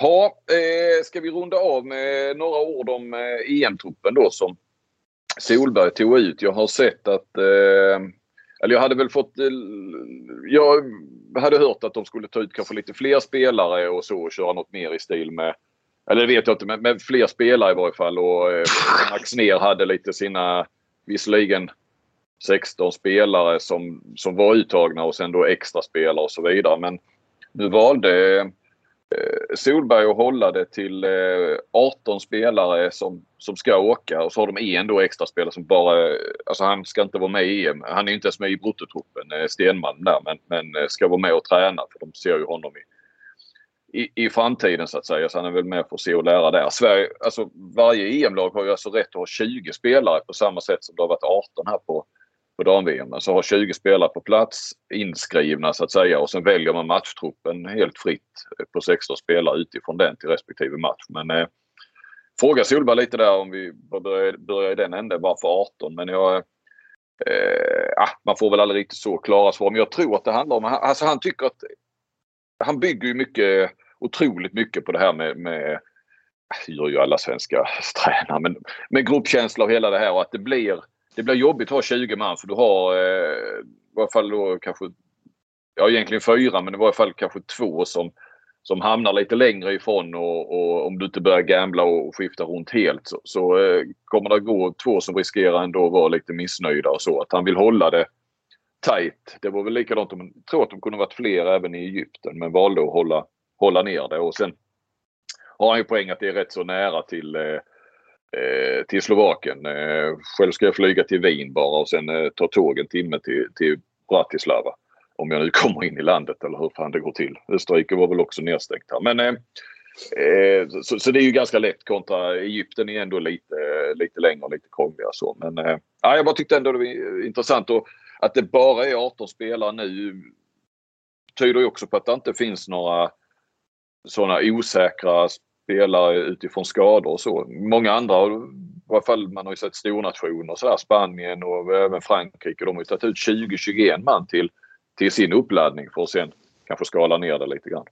Ha, eh, ska vi runda av med några ord om eh, EM-truppen då som Solberg tog ut. Jag har sett att eh, eller jag hade väl fått... Eh, jag hade hört att de skulle ta ut kanske lite fler spelare och så och köra något mer i stil med... Eller det vet jag inte, men men fler spelare i varje fall. Och eh, Max Ner hade lite sina, visserligen 16 spelare som, som var uttagna och sen då extra spelare och så vidare. Men nu valde Eh, Eh, Solberg att hålla det till eh, 18 spelare som, som ska åka och så har de en då extra spelare som bara, alltså han ska inte vara med i EM. Han är inte ens med i bruttotruppen, eh, Stenman där, men, men ska vara med och träna för de ser ju honom i, i, i framtiden så att säga. Så han är väl med för att se och lära där. Sverige, alltså varje EM-lag har ju alltså rätt att ha 20 spelare på samma sätt som det har varit 18 här på på dam-VM. Alltså har 20 spelare på plats inskrivna så att säga och sen väljer man matchtruppen helt fritt på 16 spelare utifrån den till respektive match. Men eh, fråga Solberg lite där om vi börjar, börjar i den änden bara för 18. Men jag, eh, ah, man får väl aldrig riktigt så klara svar. Men jag tror att det handlar om, alltså han tycker att han bygger ju mycket, otroligt mycket på det här med, med ah, det gör ju alla svenska tränare, men med gruppkänsla och hela det här och att det blir det blir jobbigt att ha 20 man för du har eh, i varje fall då kanske, ja egentligen fyra men i varje fall kanske två som, som hamnar lite längre ifrån och, och om du inte börjar gambla och skifta runt helt så, så eh, kommer det gå två som riskerar ändå att vara lite missnöjda och så. Att han vill hålla det tight. Det var väl likadant om, jag tror att de kunde varit fler även i Egypten men valde att hålla, hålla ner det och sen har han ju poäng att det är rätt så nära till Eh, Eh, till Slovakien. Eh, själv ska jag flyga till Wien bara och sen eh, ta tåg en timme till, till Bratislava. Om jag nu kommer in i landet eller hur fan det går till. Österrike var väl också nedstängt här. Men, eh, eh så, så, det är ju ganska lätt kontra Egypten är ändå lite, lite längre och lite krångligare så. Men eh, jag bara tyckte ändå det var intressant och att det bara är 18 spelare nu tyder ju också på att det inte finns några sådana osäkra spelare utifrån skador och så. Många andra, i varje fall man har ju sett stornationer sådär, Spanien och även Frankrike, de har ju tagit ut 20-21 man till, till sin uppladdning för att sen kanske skala ner det lite grann.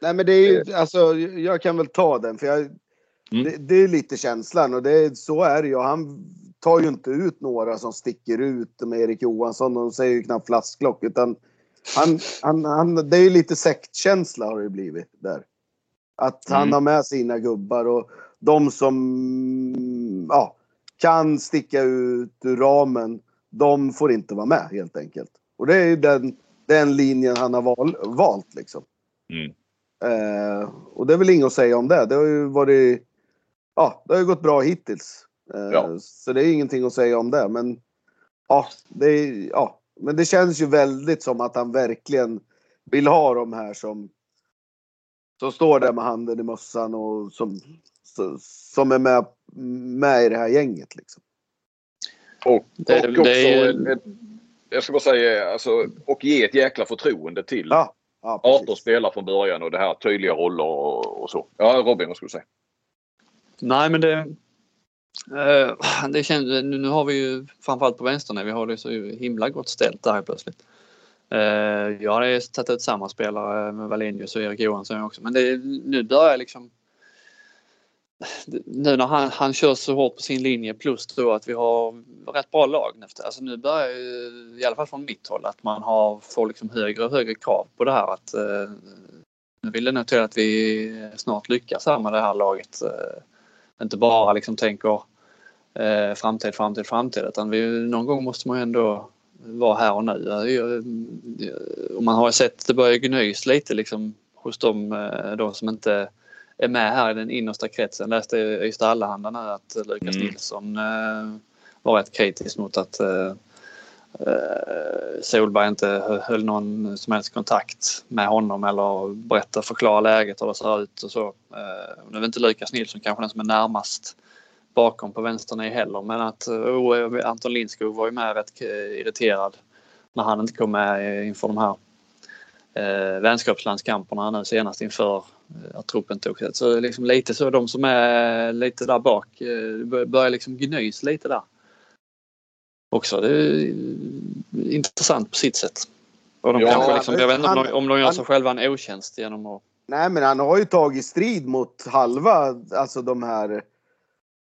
Nej men det är ju, eh. alltså jag kan väl ta den för jag, mm. det, det, är lite känslan och det, så är det ju. Han tar ju inte ut några som sticker ut med Erik Johansson och de säger ju knappt flasklock utan han, han, han, det är ju lite sektkänsla har det blivit där. Att han mm. har med sina gubbar och de som ja, kan sticka ut ur ramen, de får inte vara med helt enkelt. Och det är ju den, den linjen han har val, valt liksom. Mm. Eh, och det är väl inget att säga om det. Det har ju varit, ja, det har ju gått bra hittills. Eh, ja. Så det är ingenting att säga om det. Men ja, det, är, ja, men det känns ju väldigt som att han verkligen vill ha de här som som står där med handen i mössan och som, som är med, med i det här gänget. Liksom. Och, det, och också, det jag ska bara säga, alltså, och ge ett jäkla förtroende till ja, ja, 18 spelare från början och det här tydliga roller och, och så. Ja, Robin, vad skulle du säga? Nej, men det... Eh, det känns, nu har vi ju framförallt på vänstern vi har det så himla gott ställt där plötsligt. Eh, jag hade tagit ut samma spelare med Wallenius och Erik Johansson också men det, nu börjar liksom nu när han, han kör så hårt på sin linje plus då att vi har rätt bra lag. Alltså nu börjar i alla fall från mitt håll att man har, får liksom högre och högre krav på det här. Att, eh, nu vill det nog till att vi snart lyckas här med det här laget. Eh, inte bara liksom tänker eh, framtid, framtid, framtid utan vi, någon gång måste man ju ändå vara här och nu. Och man har sett det börjar gnys lite liksom hos de eh, då som inte är med här i den innersta kretsen. Jag läste i Ystad Allehanda nu att Lukas mm. Nilsson eh, var rätt kritisk mot att, eh, Solberg inte höll någon som helst kontakt med honom eller berättade, förklara läget hur det ser ut och så. Nu är inte Lukas Nilsson kanske den som är närmast bakom på vänstern i heller men att oh, Anton Lindskog var ju med rätt irriterad när han inte kom med inför de här eh, vänskapslandskamperna nu senast inför eh, att truppen tog sig. Så liksom lite så de som är lite där bak eh, börjar liksom gnys lite där. Också. Det är intressant på sitt sätt. Och de ja, kanske liksom, jag vet inte om, de, om de gör sig själva en otjänst genom att... Nej men han har ju tagit strid mot halva, alltså de här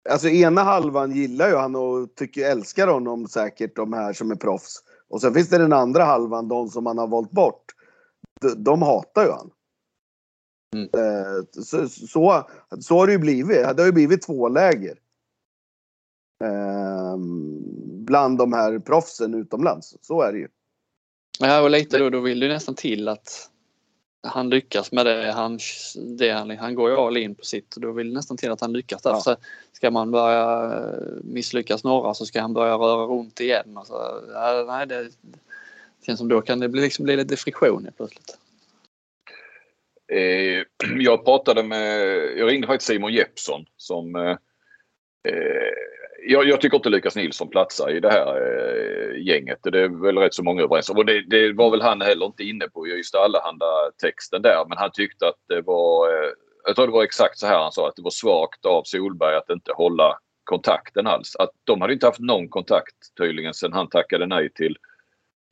Alltså ena halvan gillar ju han och tycker, älskar honom säkert, de här som är proffs. Och sen finns det den andra halvan, de som han har valt bort. De, de hatar ju han. Mm. Eh, så, så, så har det ju blivit. Det har ju blivit två läger. Eh, bland de här proffsen utomlands. Så är det ju. Ja, och lite då, då vill det nästan till att han lyckas med det. Han, det han, han går ju all in på sitt och då vill nästan till att han lyckas där. Ja. Så ska man börja eh, misslyckas några så ska han börja röra runt igen. Och så, ja, nej, det känns som då kan det bli, liksom bli lite friktion plötsligt. Eh, jag pratade med, jag ringde faktiskt Simon Jeppsson som eh jag, jag, tycker inte Lukas Nilsson platsar i det här eh, gänget. Det är väl rätt så många överens om. Och det, det, var väl han heller inte inne på just allehanda texten där. Men han tyckte att det var, eh, jag tror det var exakt så här han sa, att det var svagt av Solberg att inte hålla kontakten alls. Att de hade inte haft någon kontakt tydligen sen han tackade nej till,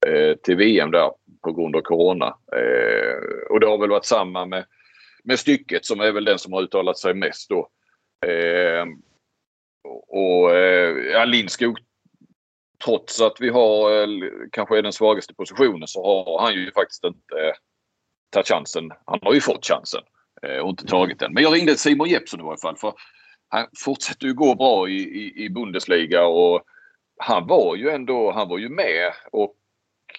eh, till VM där på grund av Corona. Eh, och det har väl varit samma med, med stycket som är väl den som har uttalat sig mest då. Eh, och eh, ja, Lindskog, trots att vi har eh, kanske är den svagaste positionen så har han ju faktiskt inte eh, tagit chansen. Han har ju fått chansen eh, och inte tagit den. Men jag ringde Simon Jeppsson i varje fall för han fortsätter ju gå bra i, i, i Bundesliga och han var ju ändå, han var ju med och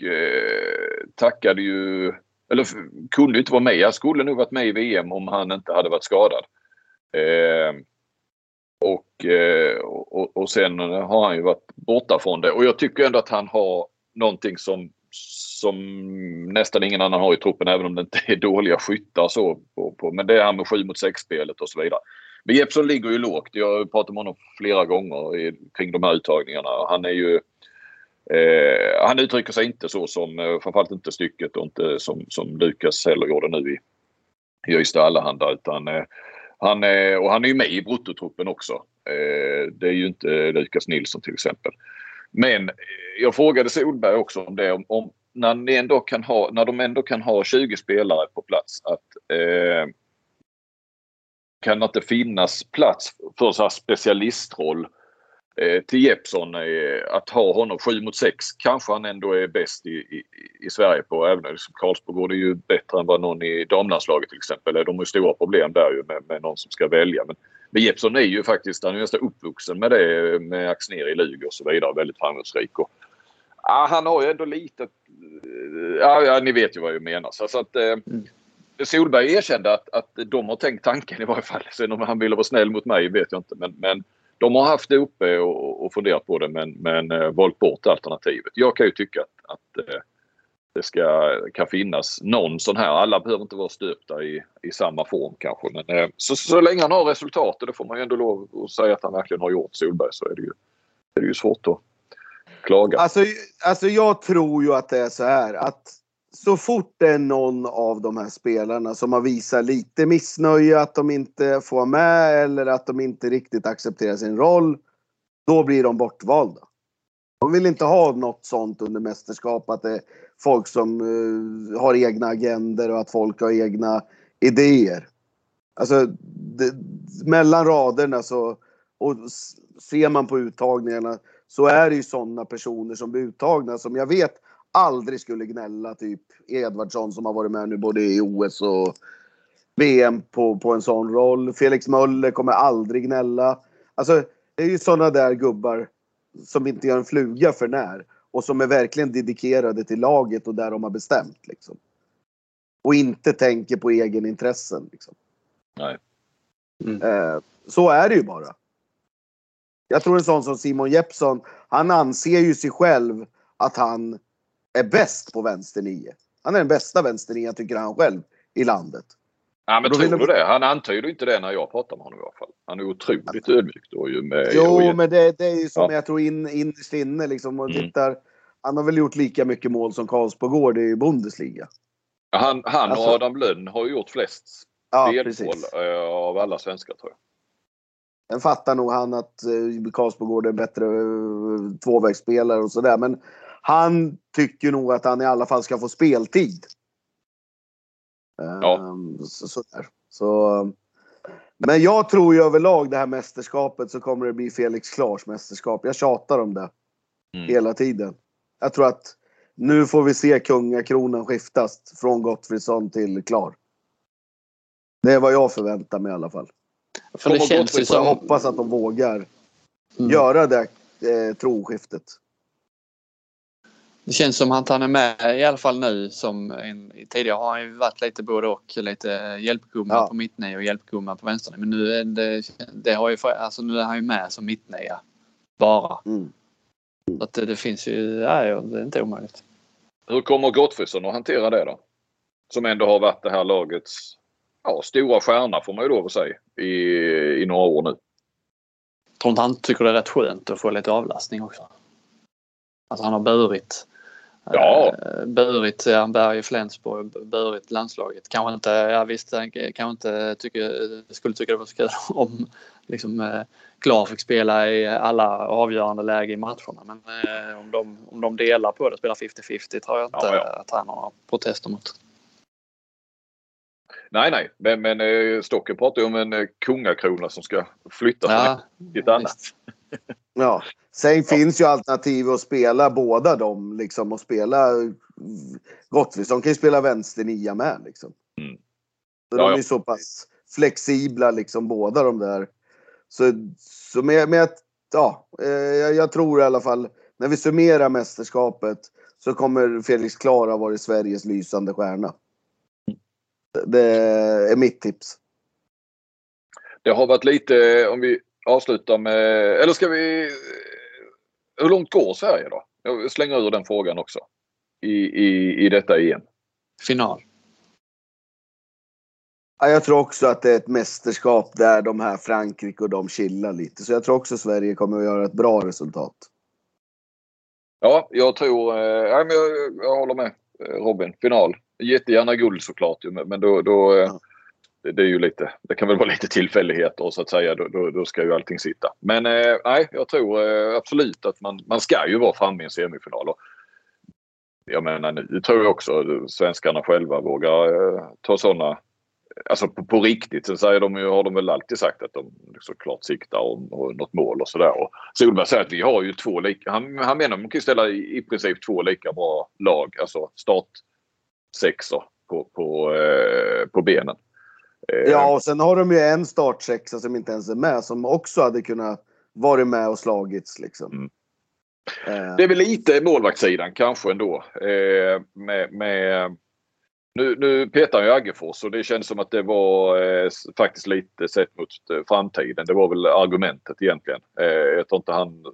eh, tackade ju, eller kunde inte vara med. Han skulle nog varit med i VM om han inte hade varit skadad. Eh, och, eh, och, och sen har han ju varit borta från det och jag tycker ändå att han har någonting som, som nästan ingen annan har i truppen även om det inte är dåliga skyttar så. På, på, men det är han med 7 mot 6 spelet och så vidare. Men Jeppsson ligger ju lågt. Jag har pratat med honom flera gånger i, kring de här uttagningarna. Han är ju eh, han uttrycker sig inte så som, eh, framförallt inte stycket och inte som, som Lukas heller gjorde nu i, i Ystad Allehanda utan eh, han är, och han är ju med i bruttotruppen också. Eh, det är ju inte eh, Lukas Nilsson till exempel. Men eh, jag frågade Solberg också om det. Om, om, när, ni ändå kan ha, när de ändå kan ha 20 spelare på plats. Att, eh, kan det inte finnas plats för så här specialistroll Eh, Eh, till Jeppsson, eh, att ha honom 7 mot 6 kanske han ändå är bäst i, i, i Sverige på. Även liksom Karlsborg går det ju bättre än vad någon i damlandslaget till exempel. De har ju stora problem där ju med, med någon som ska välja. Men, men Jeppsson är ju faktiskt, han är nästan uppvuxen med det med Axnér i Lugi och så vidare. Väldigt framgångsrik. Och, ah, han har ju ändå lite... Eh, ja, ja, ni vet ju vad jag menar. Så, så att, eh, mm. Solberg erkände att, att de har tänkt tanken i varje fall. Sen om han ville vara snäll mot mig vet jag inte. Men, men de har haft det uppe och, och funderat på det men, men eh, valt bort alternativet. Jag kan ju tycka att, att eh, det ska, kan finnas någon sån här. Alla behöver inte vara stöpta i, i samma form kanske. Men eh, så, så länge han har resultat och det får man ju ändå lov att säga att han verkligen har gjort Solberg så är det ju, är det ju svårt att klaga. Alltså, alltså jag tror ju att det är så här att så fort det är någon av de här spelarna som har visat lite missnöje att de inte får med eller att de inte riktigt accepterar sin roll. Då blir de bortvalda. De vill inte ha något sånt under mästerskap att det är folk som uh, har egna agender och att folk har egna idéer. Alltså det, mellan raderna så och ser man på uttagningarna så är det ju sådana personer som blir uttagna som jag vet aldrig skulle gnälla. Typ Edvardsson som har varit med nu både i OS och VM på, på en sån roll. Felix Möller kommer aldrig gnälla. Alltså, det är ju sådana där gubbar som inte gör en fluga för när. Och som är verkligen dedikerade till laget och där de har bestämt. Liksom. Och inte tänker på egenintressen. Liksom. Nej. Mm. Eh, så är det ju bara. Jag tror en sån som Simon Jeppsson, han anser ju sig själv att han är bäst på vänster nio. Han är den bästa vänster nio, tycker han själv, i landet. Ja, men tror du det? Han antyder inte det när jag pratar med honom i alla fall. Han är otroligt ödmjuk då ju med... Jo, och- men det, det är ju som Ja. jag tror in, innerst inne liksom. Och Mm. tittar, han har väl gjort lika mycket mål som Karlsbogård i Bundesliga. Han, han Alltså- och Adam Lönn har ju gjort flest Ja, spelmål precis. eh, av alla svenskar tror jag. Sen fattar nog han att eh, Karlsbogård är bättre eh, tvåvägsspelare och sådär. Men han tycker nog att han i alla fall ska få speltid. Ja. Ehm, Så, sådär. så, men jag tror ju överlag det här mästerskapet så kommer det bli Felix Klars mästerskap. Jag tjatar om det Mm. hela tiden. Jag tror att nu får vi se kungakronan skiftas från Gottfridsson till Klar. Det är vad jag förväntar mig i alla fall. För det känns ju Så jag som... hoppas att de vågar Mm. göra det eh, troskiftet. Det känns som att han är med i alla fall nu. Som en, tidigare har han ju varit lite både och. Lite hjälpgumma Ja. på mittnia och hjälpgumma på vänsternia. Men nu är det, det har ju, alltså nu är han ju med som mittnia. Bara. Mm. Så att det, det finns ju, ja, ja, det är inte omöjligt. Hur kommer Gottfridsson att hantera det då? Som ändå har varit det här lagets ja, stora stjärna får man ju lov att säga i, i några år nu. tror inte han tycker det är rätt skönt att få lite avlastning också. Alltså han har burit. Ja. eh, Burit eh, Berg i Flensburg, burit landslaget. Kanske inte, ja visst, han kanske inte tycker, skulle tycka det var så kul om liksom eh, Klar fick spela i alla avgörande läge i matcherna. Men eh, om, de, om de delar på det, spelar 50-50 tror jag inte Ja, ja. att han har några protester mot. Nej, nej, men, men eh, Stocken pratar ju om en eh, kungakrona som ska flyttas Ja, till ett annat. Ja. Sen finns ju alternativ att spela båda dem liksom och spela Gottfridsson kan ju spela vänster nia med liksom. Mm. Så Ja, de ja. är så pass flexibla liksom båda de där. Så, så med, med att, ja, eh, jag, jag tror i alla fall när vi summerar mästerskapet så kommer Felix Klara vara Sveriges lysande stjärna. Det är mitt tips. Det har varit lite, om vi avslutar med, eller ska vi, hur långt går Sverige då? Jag slänger ur den frågan också. I, i, i detta EM. Final. Ja, jag tror också att det är ett mästerskap där de här Frankrike och de chillar lite. Så jag tror också Sverige kommer att göra ett bra resultat. Ja, jag tror, eh, ja, men jag, jag håller med eh, Robin. Final. Jättegärna guld såklart men då, då eh, Ja det, det är ju lite, det kan väl vara lite tillfälligheter så att säga. Då, då, då ska ju allting sitta. Men eh, nej, jag tror eh, absolut att man, man ska ju vara framme i en semifinal. Och jag menar nu tror jag också svenskarna själva vågar eh, ta sådana Alltså på, på riktigt så säger de ju, har de väl alltid sagt att de såklart siktar om och något mål och sådär. Solberg säger att vi har ju två lika, han, han menar att man kan ställa i, i princip två lika bra lag, alltså startsexor på, på, eh, på benen. Eh, Ja, och sen har de ju en startsexa som inte ens är med som också hade kunnat varit med och slagits liksom. Mm. Eh, Det är väl lite målvaktssidan kanske ändå. Eh, med, med, nu, nu petar ju Aggefors och det känns som att det var eh, faktiskt lite sett mot eh, framtiden. Det var väl argumentet egentligen. Eh, jag tror inte han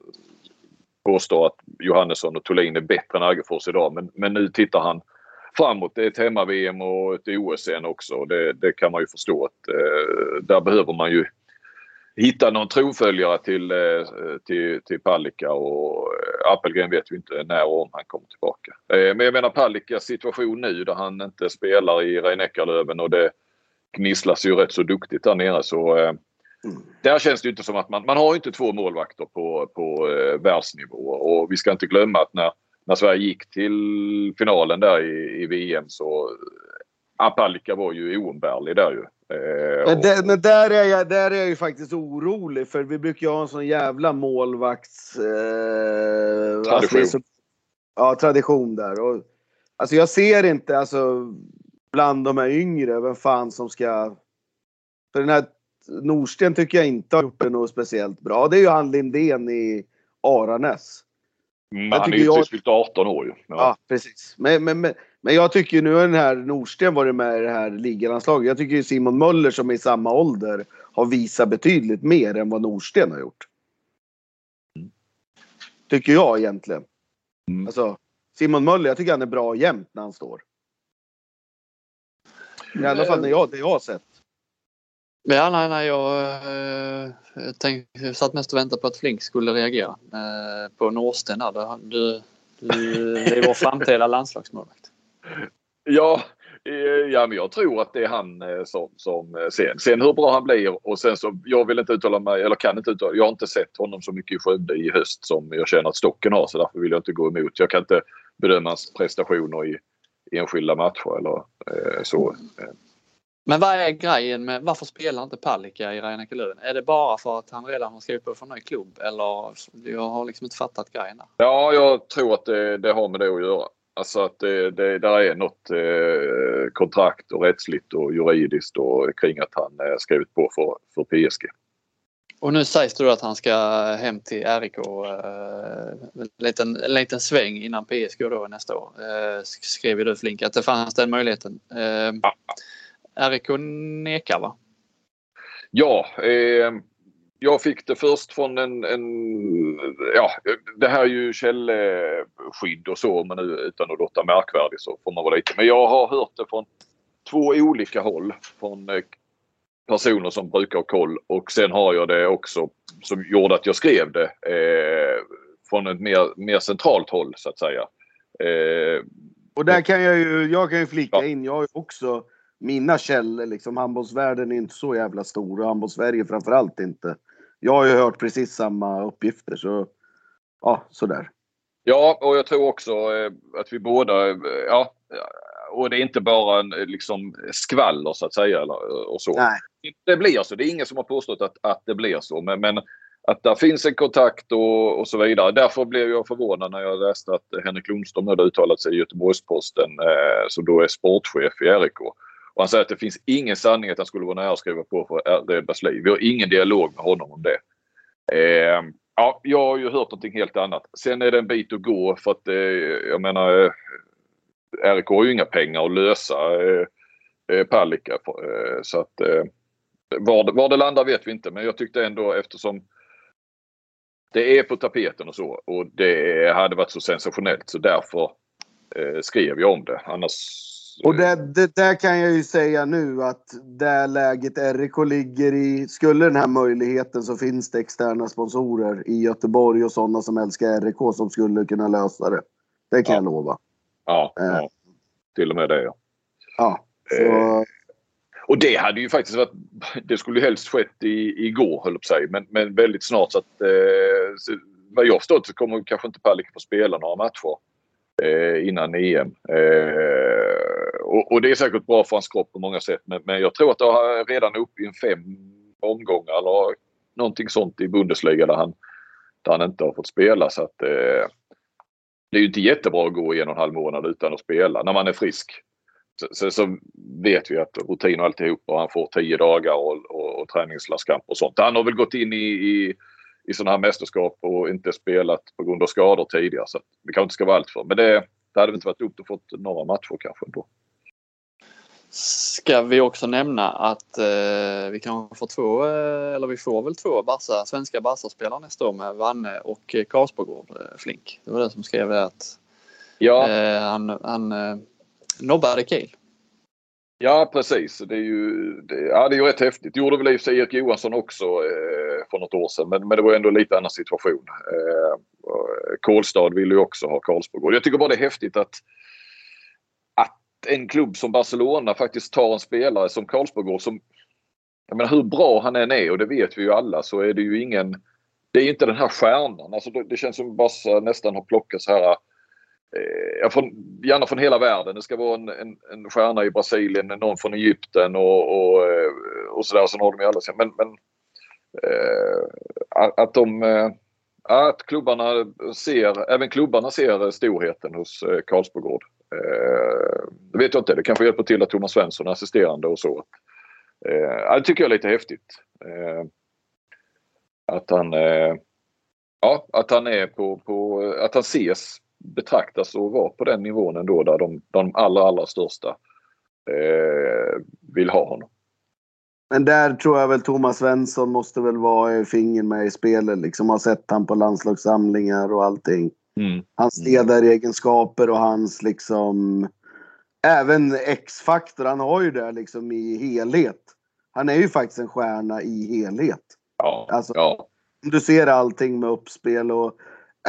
påstår att Johannesson och Thulin är bättre än Aggefors idag. Men, men nu tittar han framåt. Det är ett hemma-VM och ett OS sen också. Det, det kan man ju förstå att eh, där behöver man ju hitta någon tronföljare till, eh, till, till Palicka och eh, Appelgren vet ju inte när och om han kommer tillbaka. Eh, Men jag menar Palickas situation nu där han inte spelar i Rhein-Neckarlöven och det gnisslas ju rätt så duktigt där nere så Mm. där känns det inte som att man, man har inte två målvakter på, på världsnivå och vi ska inte glömma att när, när Sverige gick till finalen där i, i VM så Palicka var ju oumbärlig där ju. Eh, Men, och- där, men där, är jag, där är jag ju faktiskt orolig för vi brukar ju ha en sån jävla målvakts... Eh, Tradition. det är så- ja, tradition där. Och, alltså jag ser inte alltså bland de här yngre vem fan som ska... För den här Norsten tycker jag inte har gjort det något speciellt bra. Det är ju han Lindén i Aranäs. Mm, Jag han är ju jag- fyllt 18 år ju. Ja. Ja, precis. Men, men, men, men jag tycker ju nu har den här Norsten varit med i det här ligalandslaget. Jag tycker ju Simon Möller som är i samma ålder har visat betydligt mer än vad Norsten har gjort. Tycker jag egentligen. Mm. Alltså, Simon Möller, jag tycker han är bra jämt när han står. I alla fall när jag, det jag har sett. Ja, nej, nej, jag, eh, tänk, satt mest och väntade på att Flink skulle reagera eh, på Norsten. Där. Du, du, det är vår framtida landslagsmålvakt. Ja, eh, ja, men jag tror att det är han eh, som, som eh, sen. Sen hur bra han blir och sen så, jag vill inte uttala mig, eller kan inte uttala Jag har inte sett honom så mycket i Skövde i höst som jag känner att Stocken har så därför vill jag inte gå emot. Jag kan inte bedöma hans prestationer i enskilda matcher eller eh, så. Men vad är grejen med varför spelar inte Palicka i Reineke Löven? Är det bara för att han redan har skrivit på för en ny klubb eller? Jag har liksom inte fattat grejen där. Ja, jag tror att det, det har med det att göra. Alltså att det, det där är något eh, kontrakt och rättsligt och juridiskt och kring att han eh, skrivit på för, för PSG. Och nu sägs det då att han ska hem till RIK eh, en, liten, en liten sväng innan PSG då nästa år. Eh, skrev ju du Flink att det fanns den möjligheten. Eh, Ja. RIK nekar va? Ja, eh, jag fick det först från en, en ja, det här är ju källskydd och så men nu utan att låta märkvärdig så får man vara lite. Men jag har hört det från två olika håll. Från eh, personer som brukar ha koll och sen har jag det också som gjorde att jag skrev det eh, från ett mer, mer centralt håll så att säga. Eh, Och där kan jag ju, jag kan ju flika Ja. in, jag har ju också mina källor liksom. Handbollsvärlden är inte så jävla stor och handbollssverige framförallt inte. Jag har ju hört precis samma uppgifter så ja, sådär. Ja, och jag tror också eh, att vi båda, eh, ja, och det är inte bara en eh, liksom skvaller så att säga eller, och så. Nej. Det blir så. Det är ingen som har påstått att, att det blir så. Men, men att där finns en kontakt och, och så vidare. Därför blev jag förvånad när jag läste att Henrik Lundström hade uttalat sig i Göteborgs-Posten eh, som då är sportchef i RIK. Och han säger att det finns ingen sanning att han skulle vara nära att skriva på för Redbergs liv. Vi har ingen dialog med honom om det. Eh, ja, jag har ju hört någonting helt annat. Sen är det en bit att gå för att eh, jag menar eh, RIK har ju inga pengar att lösa eh, eh, Palicka. Eh, så att eh, var, det- var det landar vet vi inte men jag tyckte ändå eftersom det är på tapeten och så och det hade varit så sensationellt så därför eh, skrev jag om det. Annars... Och det, det där kan jag ju säga nu att det läget RIK ligger i, skulle den här möjligheten så finns det externa sponsorer i Göteborg och sådana som älskar RIK som skulle kunna lösa det. Det kan Ja. jag lova. Ja, Eh. ja, till och med det ja. Ja, Eh. Och det hade ju faktiskt varit, det skulle ju helst skett i, igår höll jag på säga, men, men väldigt snart så att eh, så, vad jag förstått så kommer kanske inte Palicka få spela några matcher eh, innan EM. Eh, och, och det är säkert bra för hans kropp på många sätt men, men jag tror att det har redan upp i en fem omgångar eller någonting sånt i Bundesliga där han, där han inte har fått spela så att eh, det är ju inte jättebra att gå i en och en halv månad utan att spela när man är frisk. Så, så, så vet vi att rutin och alltihop och han får tio dagar och, och, och träningslandskamp och sånt. Han har väl gått in i, i, i sådana här mästerskap och inte spelat på grund av skador tidigare så det kanske inte ska vara allt för. Men det, det hade väl inte varit dumt att fått några matcher kanske ändå. Ska vi också nämna att eh, vi kanske får två, eh, eller vi får väl två Barca, svenska Barca-spelare nästa år med Vanne och eh, Karlsborgård, eh, Flink. Det var det som skrev det att Ja, eh, han, han eh, nobbade Kiel. ja precis. Det är ju, det, ja, det är ju rätt häftigt. Det gjorde väl i och för sig Erik Johansson också eh, för något år sedan men, men det var ändå lite annan situation. Eh, Kolstad ville ju också ha Karlsborg. Jag tycker bara det är häftigt att en klubb som Barcelona faktiskt tar en spelare som Karlsborg som jag menar hur bra han än är och det vet vi ju alla så är det ju ingen det är inte den här stjärnan. Alltså det, det känns som Barca nästan har plockat så här eh, från, gärna från hela världen. Det ska vara en, en, en stjärna i Brasilien, någon från Egypten och, och, eh, och sådär. Sen har de ju alla sina- Men, men eh, att- de eh, att klubbarna ser, även klubbarna ser storheten hos eh, Karlsborgård. Eh, det vet jag inte. Det kanske hjälper till att Thomas Svensson är assisterande och så. Eh, det tycker jag är lite häftigt. Eh, att han eh, ja, att han är på, på att han ses, betraktas och vara på den nivån ändå där de, de allra, allra största eh, vill ha honom. Men där tror jag väl Thomas Svensson måste väl vara eh, fingern med i spelet. Liksom har sett han på landslagssamlingar och allting. Mm. Hans ledaregenskaper och hans liksom även X-faktor. Han har ju det liksom i helhet. Han är ju faktiskt en stjärna i helhet. Ja, Alltså- ja. Du ser allting med uppspel och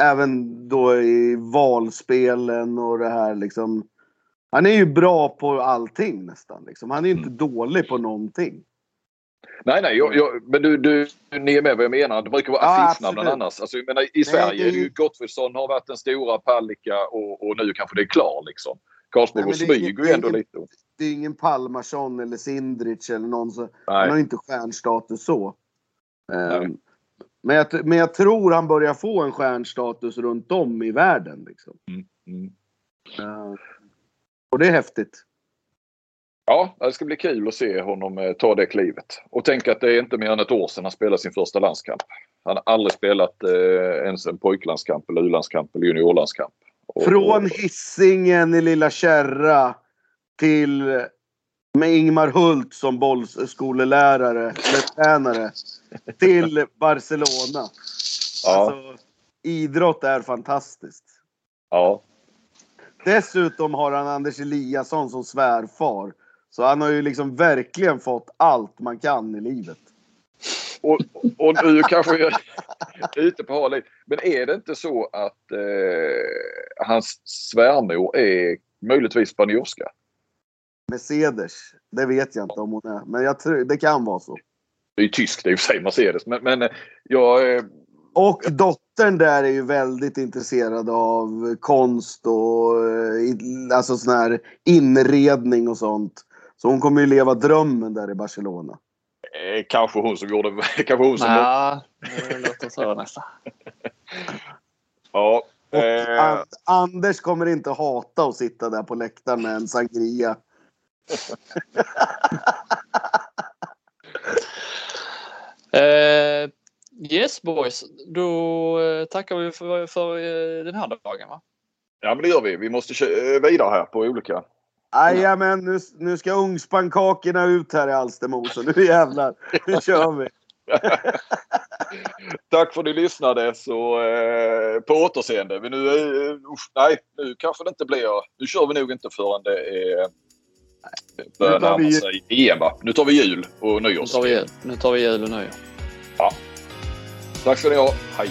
även då i valspelen och det här liksom. Han är ju bra på allting nästan. Liksom. Han är ju inte dålig på någonting. Nej, nej, jag, jag, men du, du, ni är med vad jag menar. Det brukar vara Ja, annars. Alltså, jag menar, I Sverige det är det ju ju- Gottfridsson har varit den stora, Palicka och, och nu kanske det är klar liksom. Karlsborg Nej, smyger ju ändå är lite. Det är ingen Palmarsson eller Sindrich eller någon så. Han har ju inte stjärnstatus så. Ehm, Men jag, men jag tror han börjar få en stjärnstatus runt om i världen. Liksom. Mm. Ehm, Och det är häftigt. Ja, det ska bli kul att se honom eh, ta det klivet. Och tänk att det är inte mer än ett år sedan han spelade sin första landskamp. Han har aldrig spelat eh, ens en pojklandskamp eller u-landskamp eller juniorlandskamp. Från och, Hisingen i Lilla Kärra till med Ingmar Hult som bollskolelärare eller tränare till Barcelona. ja, Alltså, idrott är fantastiskt. ja, Dessutom har han Anders Eliasson som svärfar. Så han har ju liksom verkligen fått allt man kan i livet. Och, och nu kanske jag ute på hal. Men är det inte så att eh, hans svärmor är möjligtvis spanjorska? Mercedes, det vet jag inte om hon är. Men jag tror, det kan vara så. Det är ju tyskt i och för sig, Mercedes. Men, men eh, jag... Eh, Och dottern där är ju väldigt intresserad av konst och eh, alltså sån här inredning och sånt. Så hon kommer ju leva drömmen där i Barcelona. Eh, kanske hon som gjorde... Kanske hon som... Ja, det låter så nästan. Ja. Och Eh, An- Anders kommer inte hata att sitta där på läktaren med en sangria. Eh, yes boys, då eh, tackar vi för, för eh, den här dagen va? ja, men det gör vi. Vi måste vidare här på olika. Jajamän, nu, nu ska ugnspankakorna ut här i Alstermo. Så nu jävlar, nu kör vi. Tack för att ni lyssnade. Så eh, på återseende. Men nu, eh, usch, nej, nu kanske det inte blir... Nu kör vi nog inte förrän det är... Börjar Nu vi närma sig EM va? Nu tar vi jul och Nu nyår. tar vi jul, nu tar vi jul och nyår. Tack ska ni ha. Hej!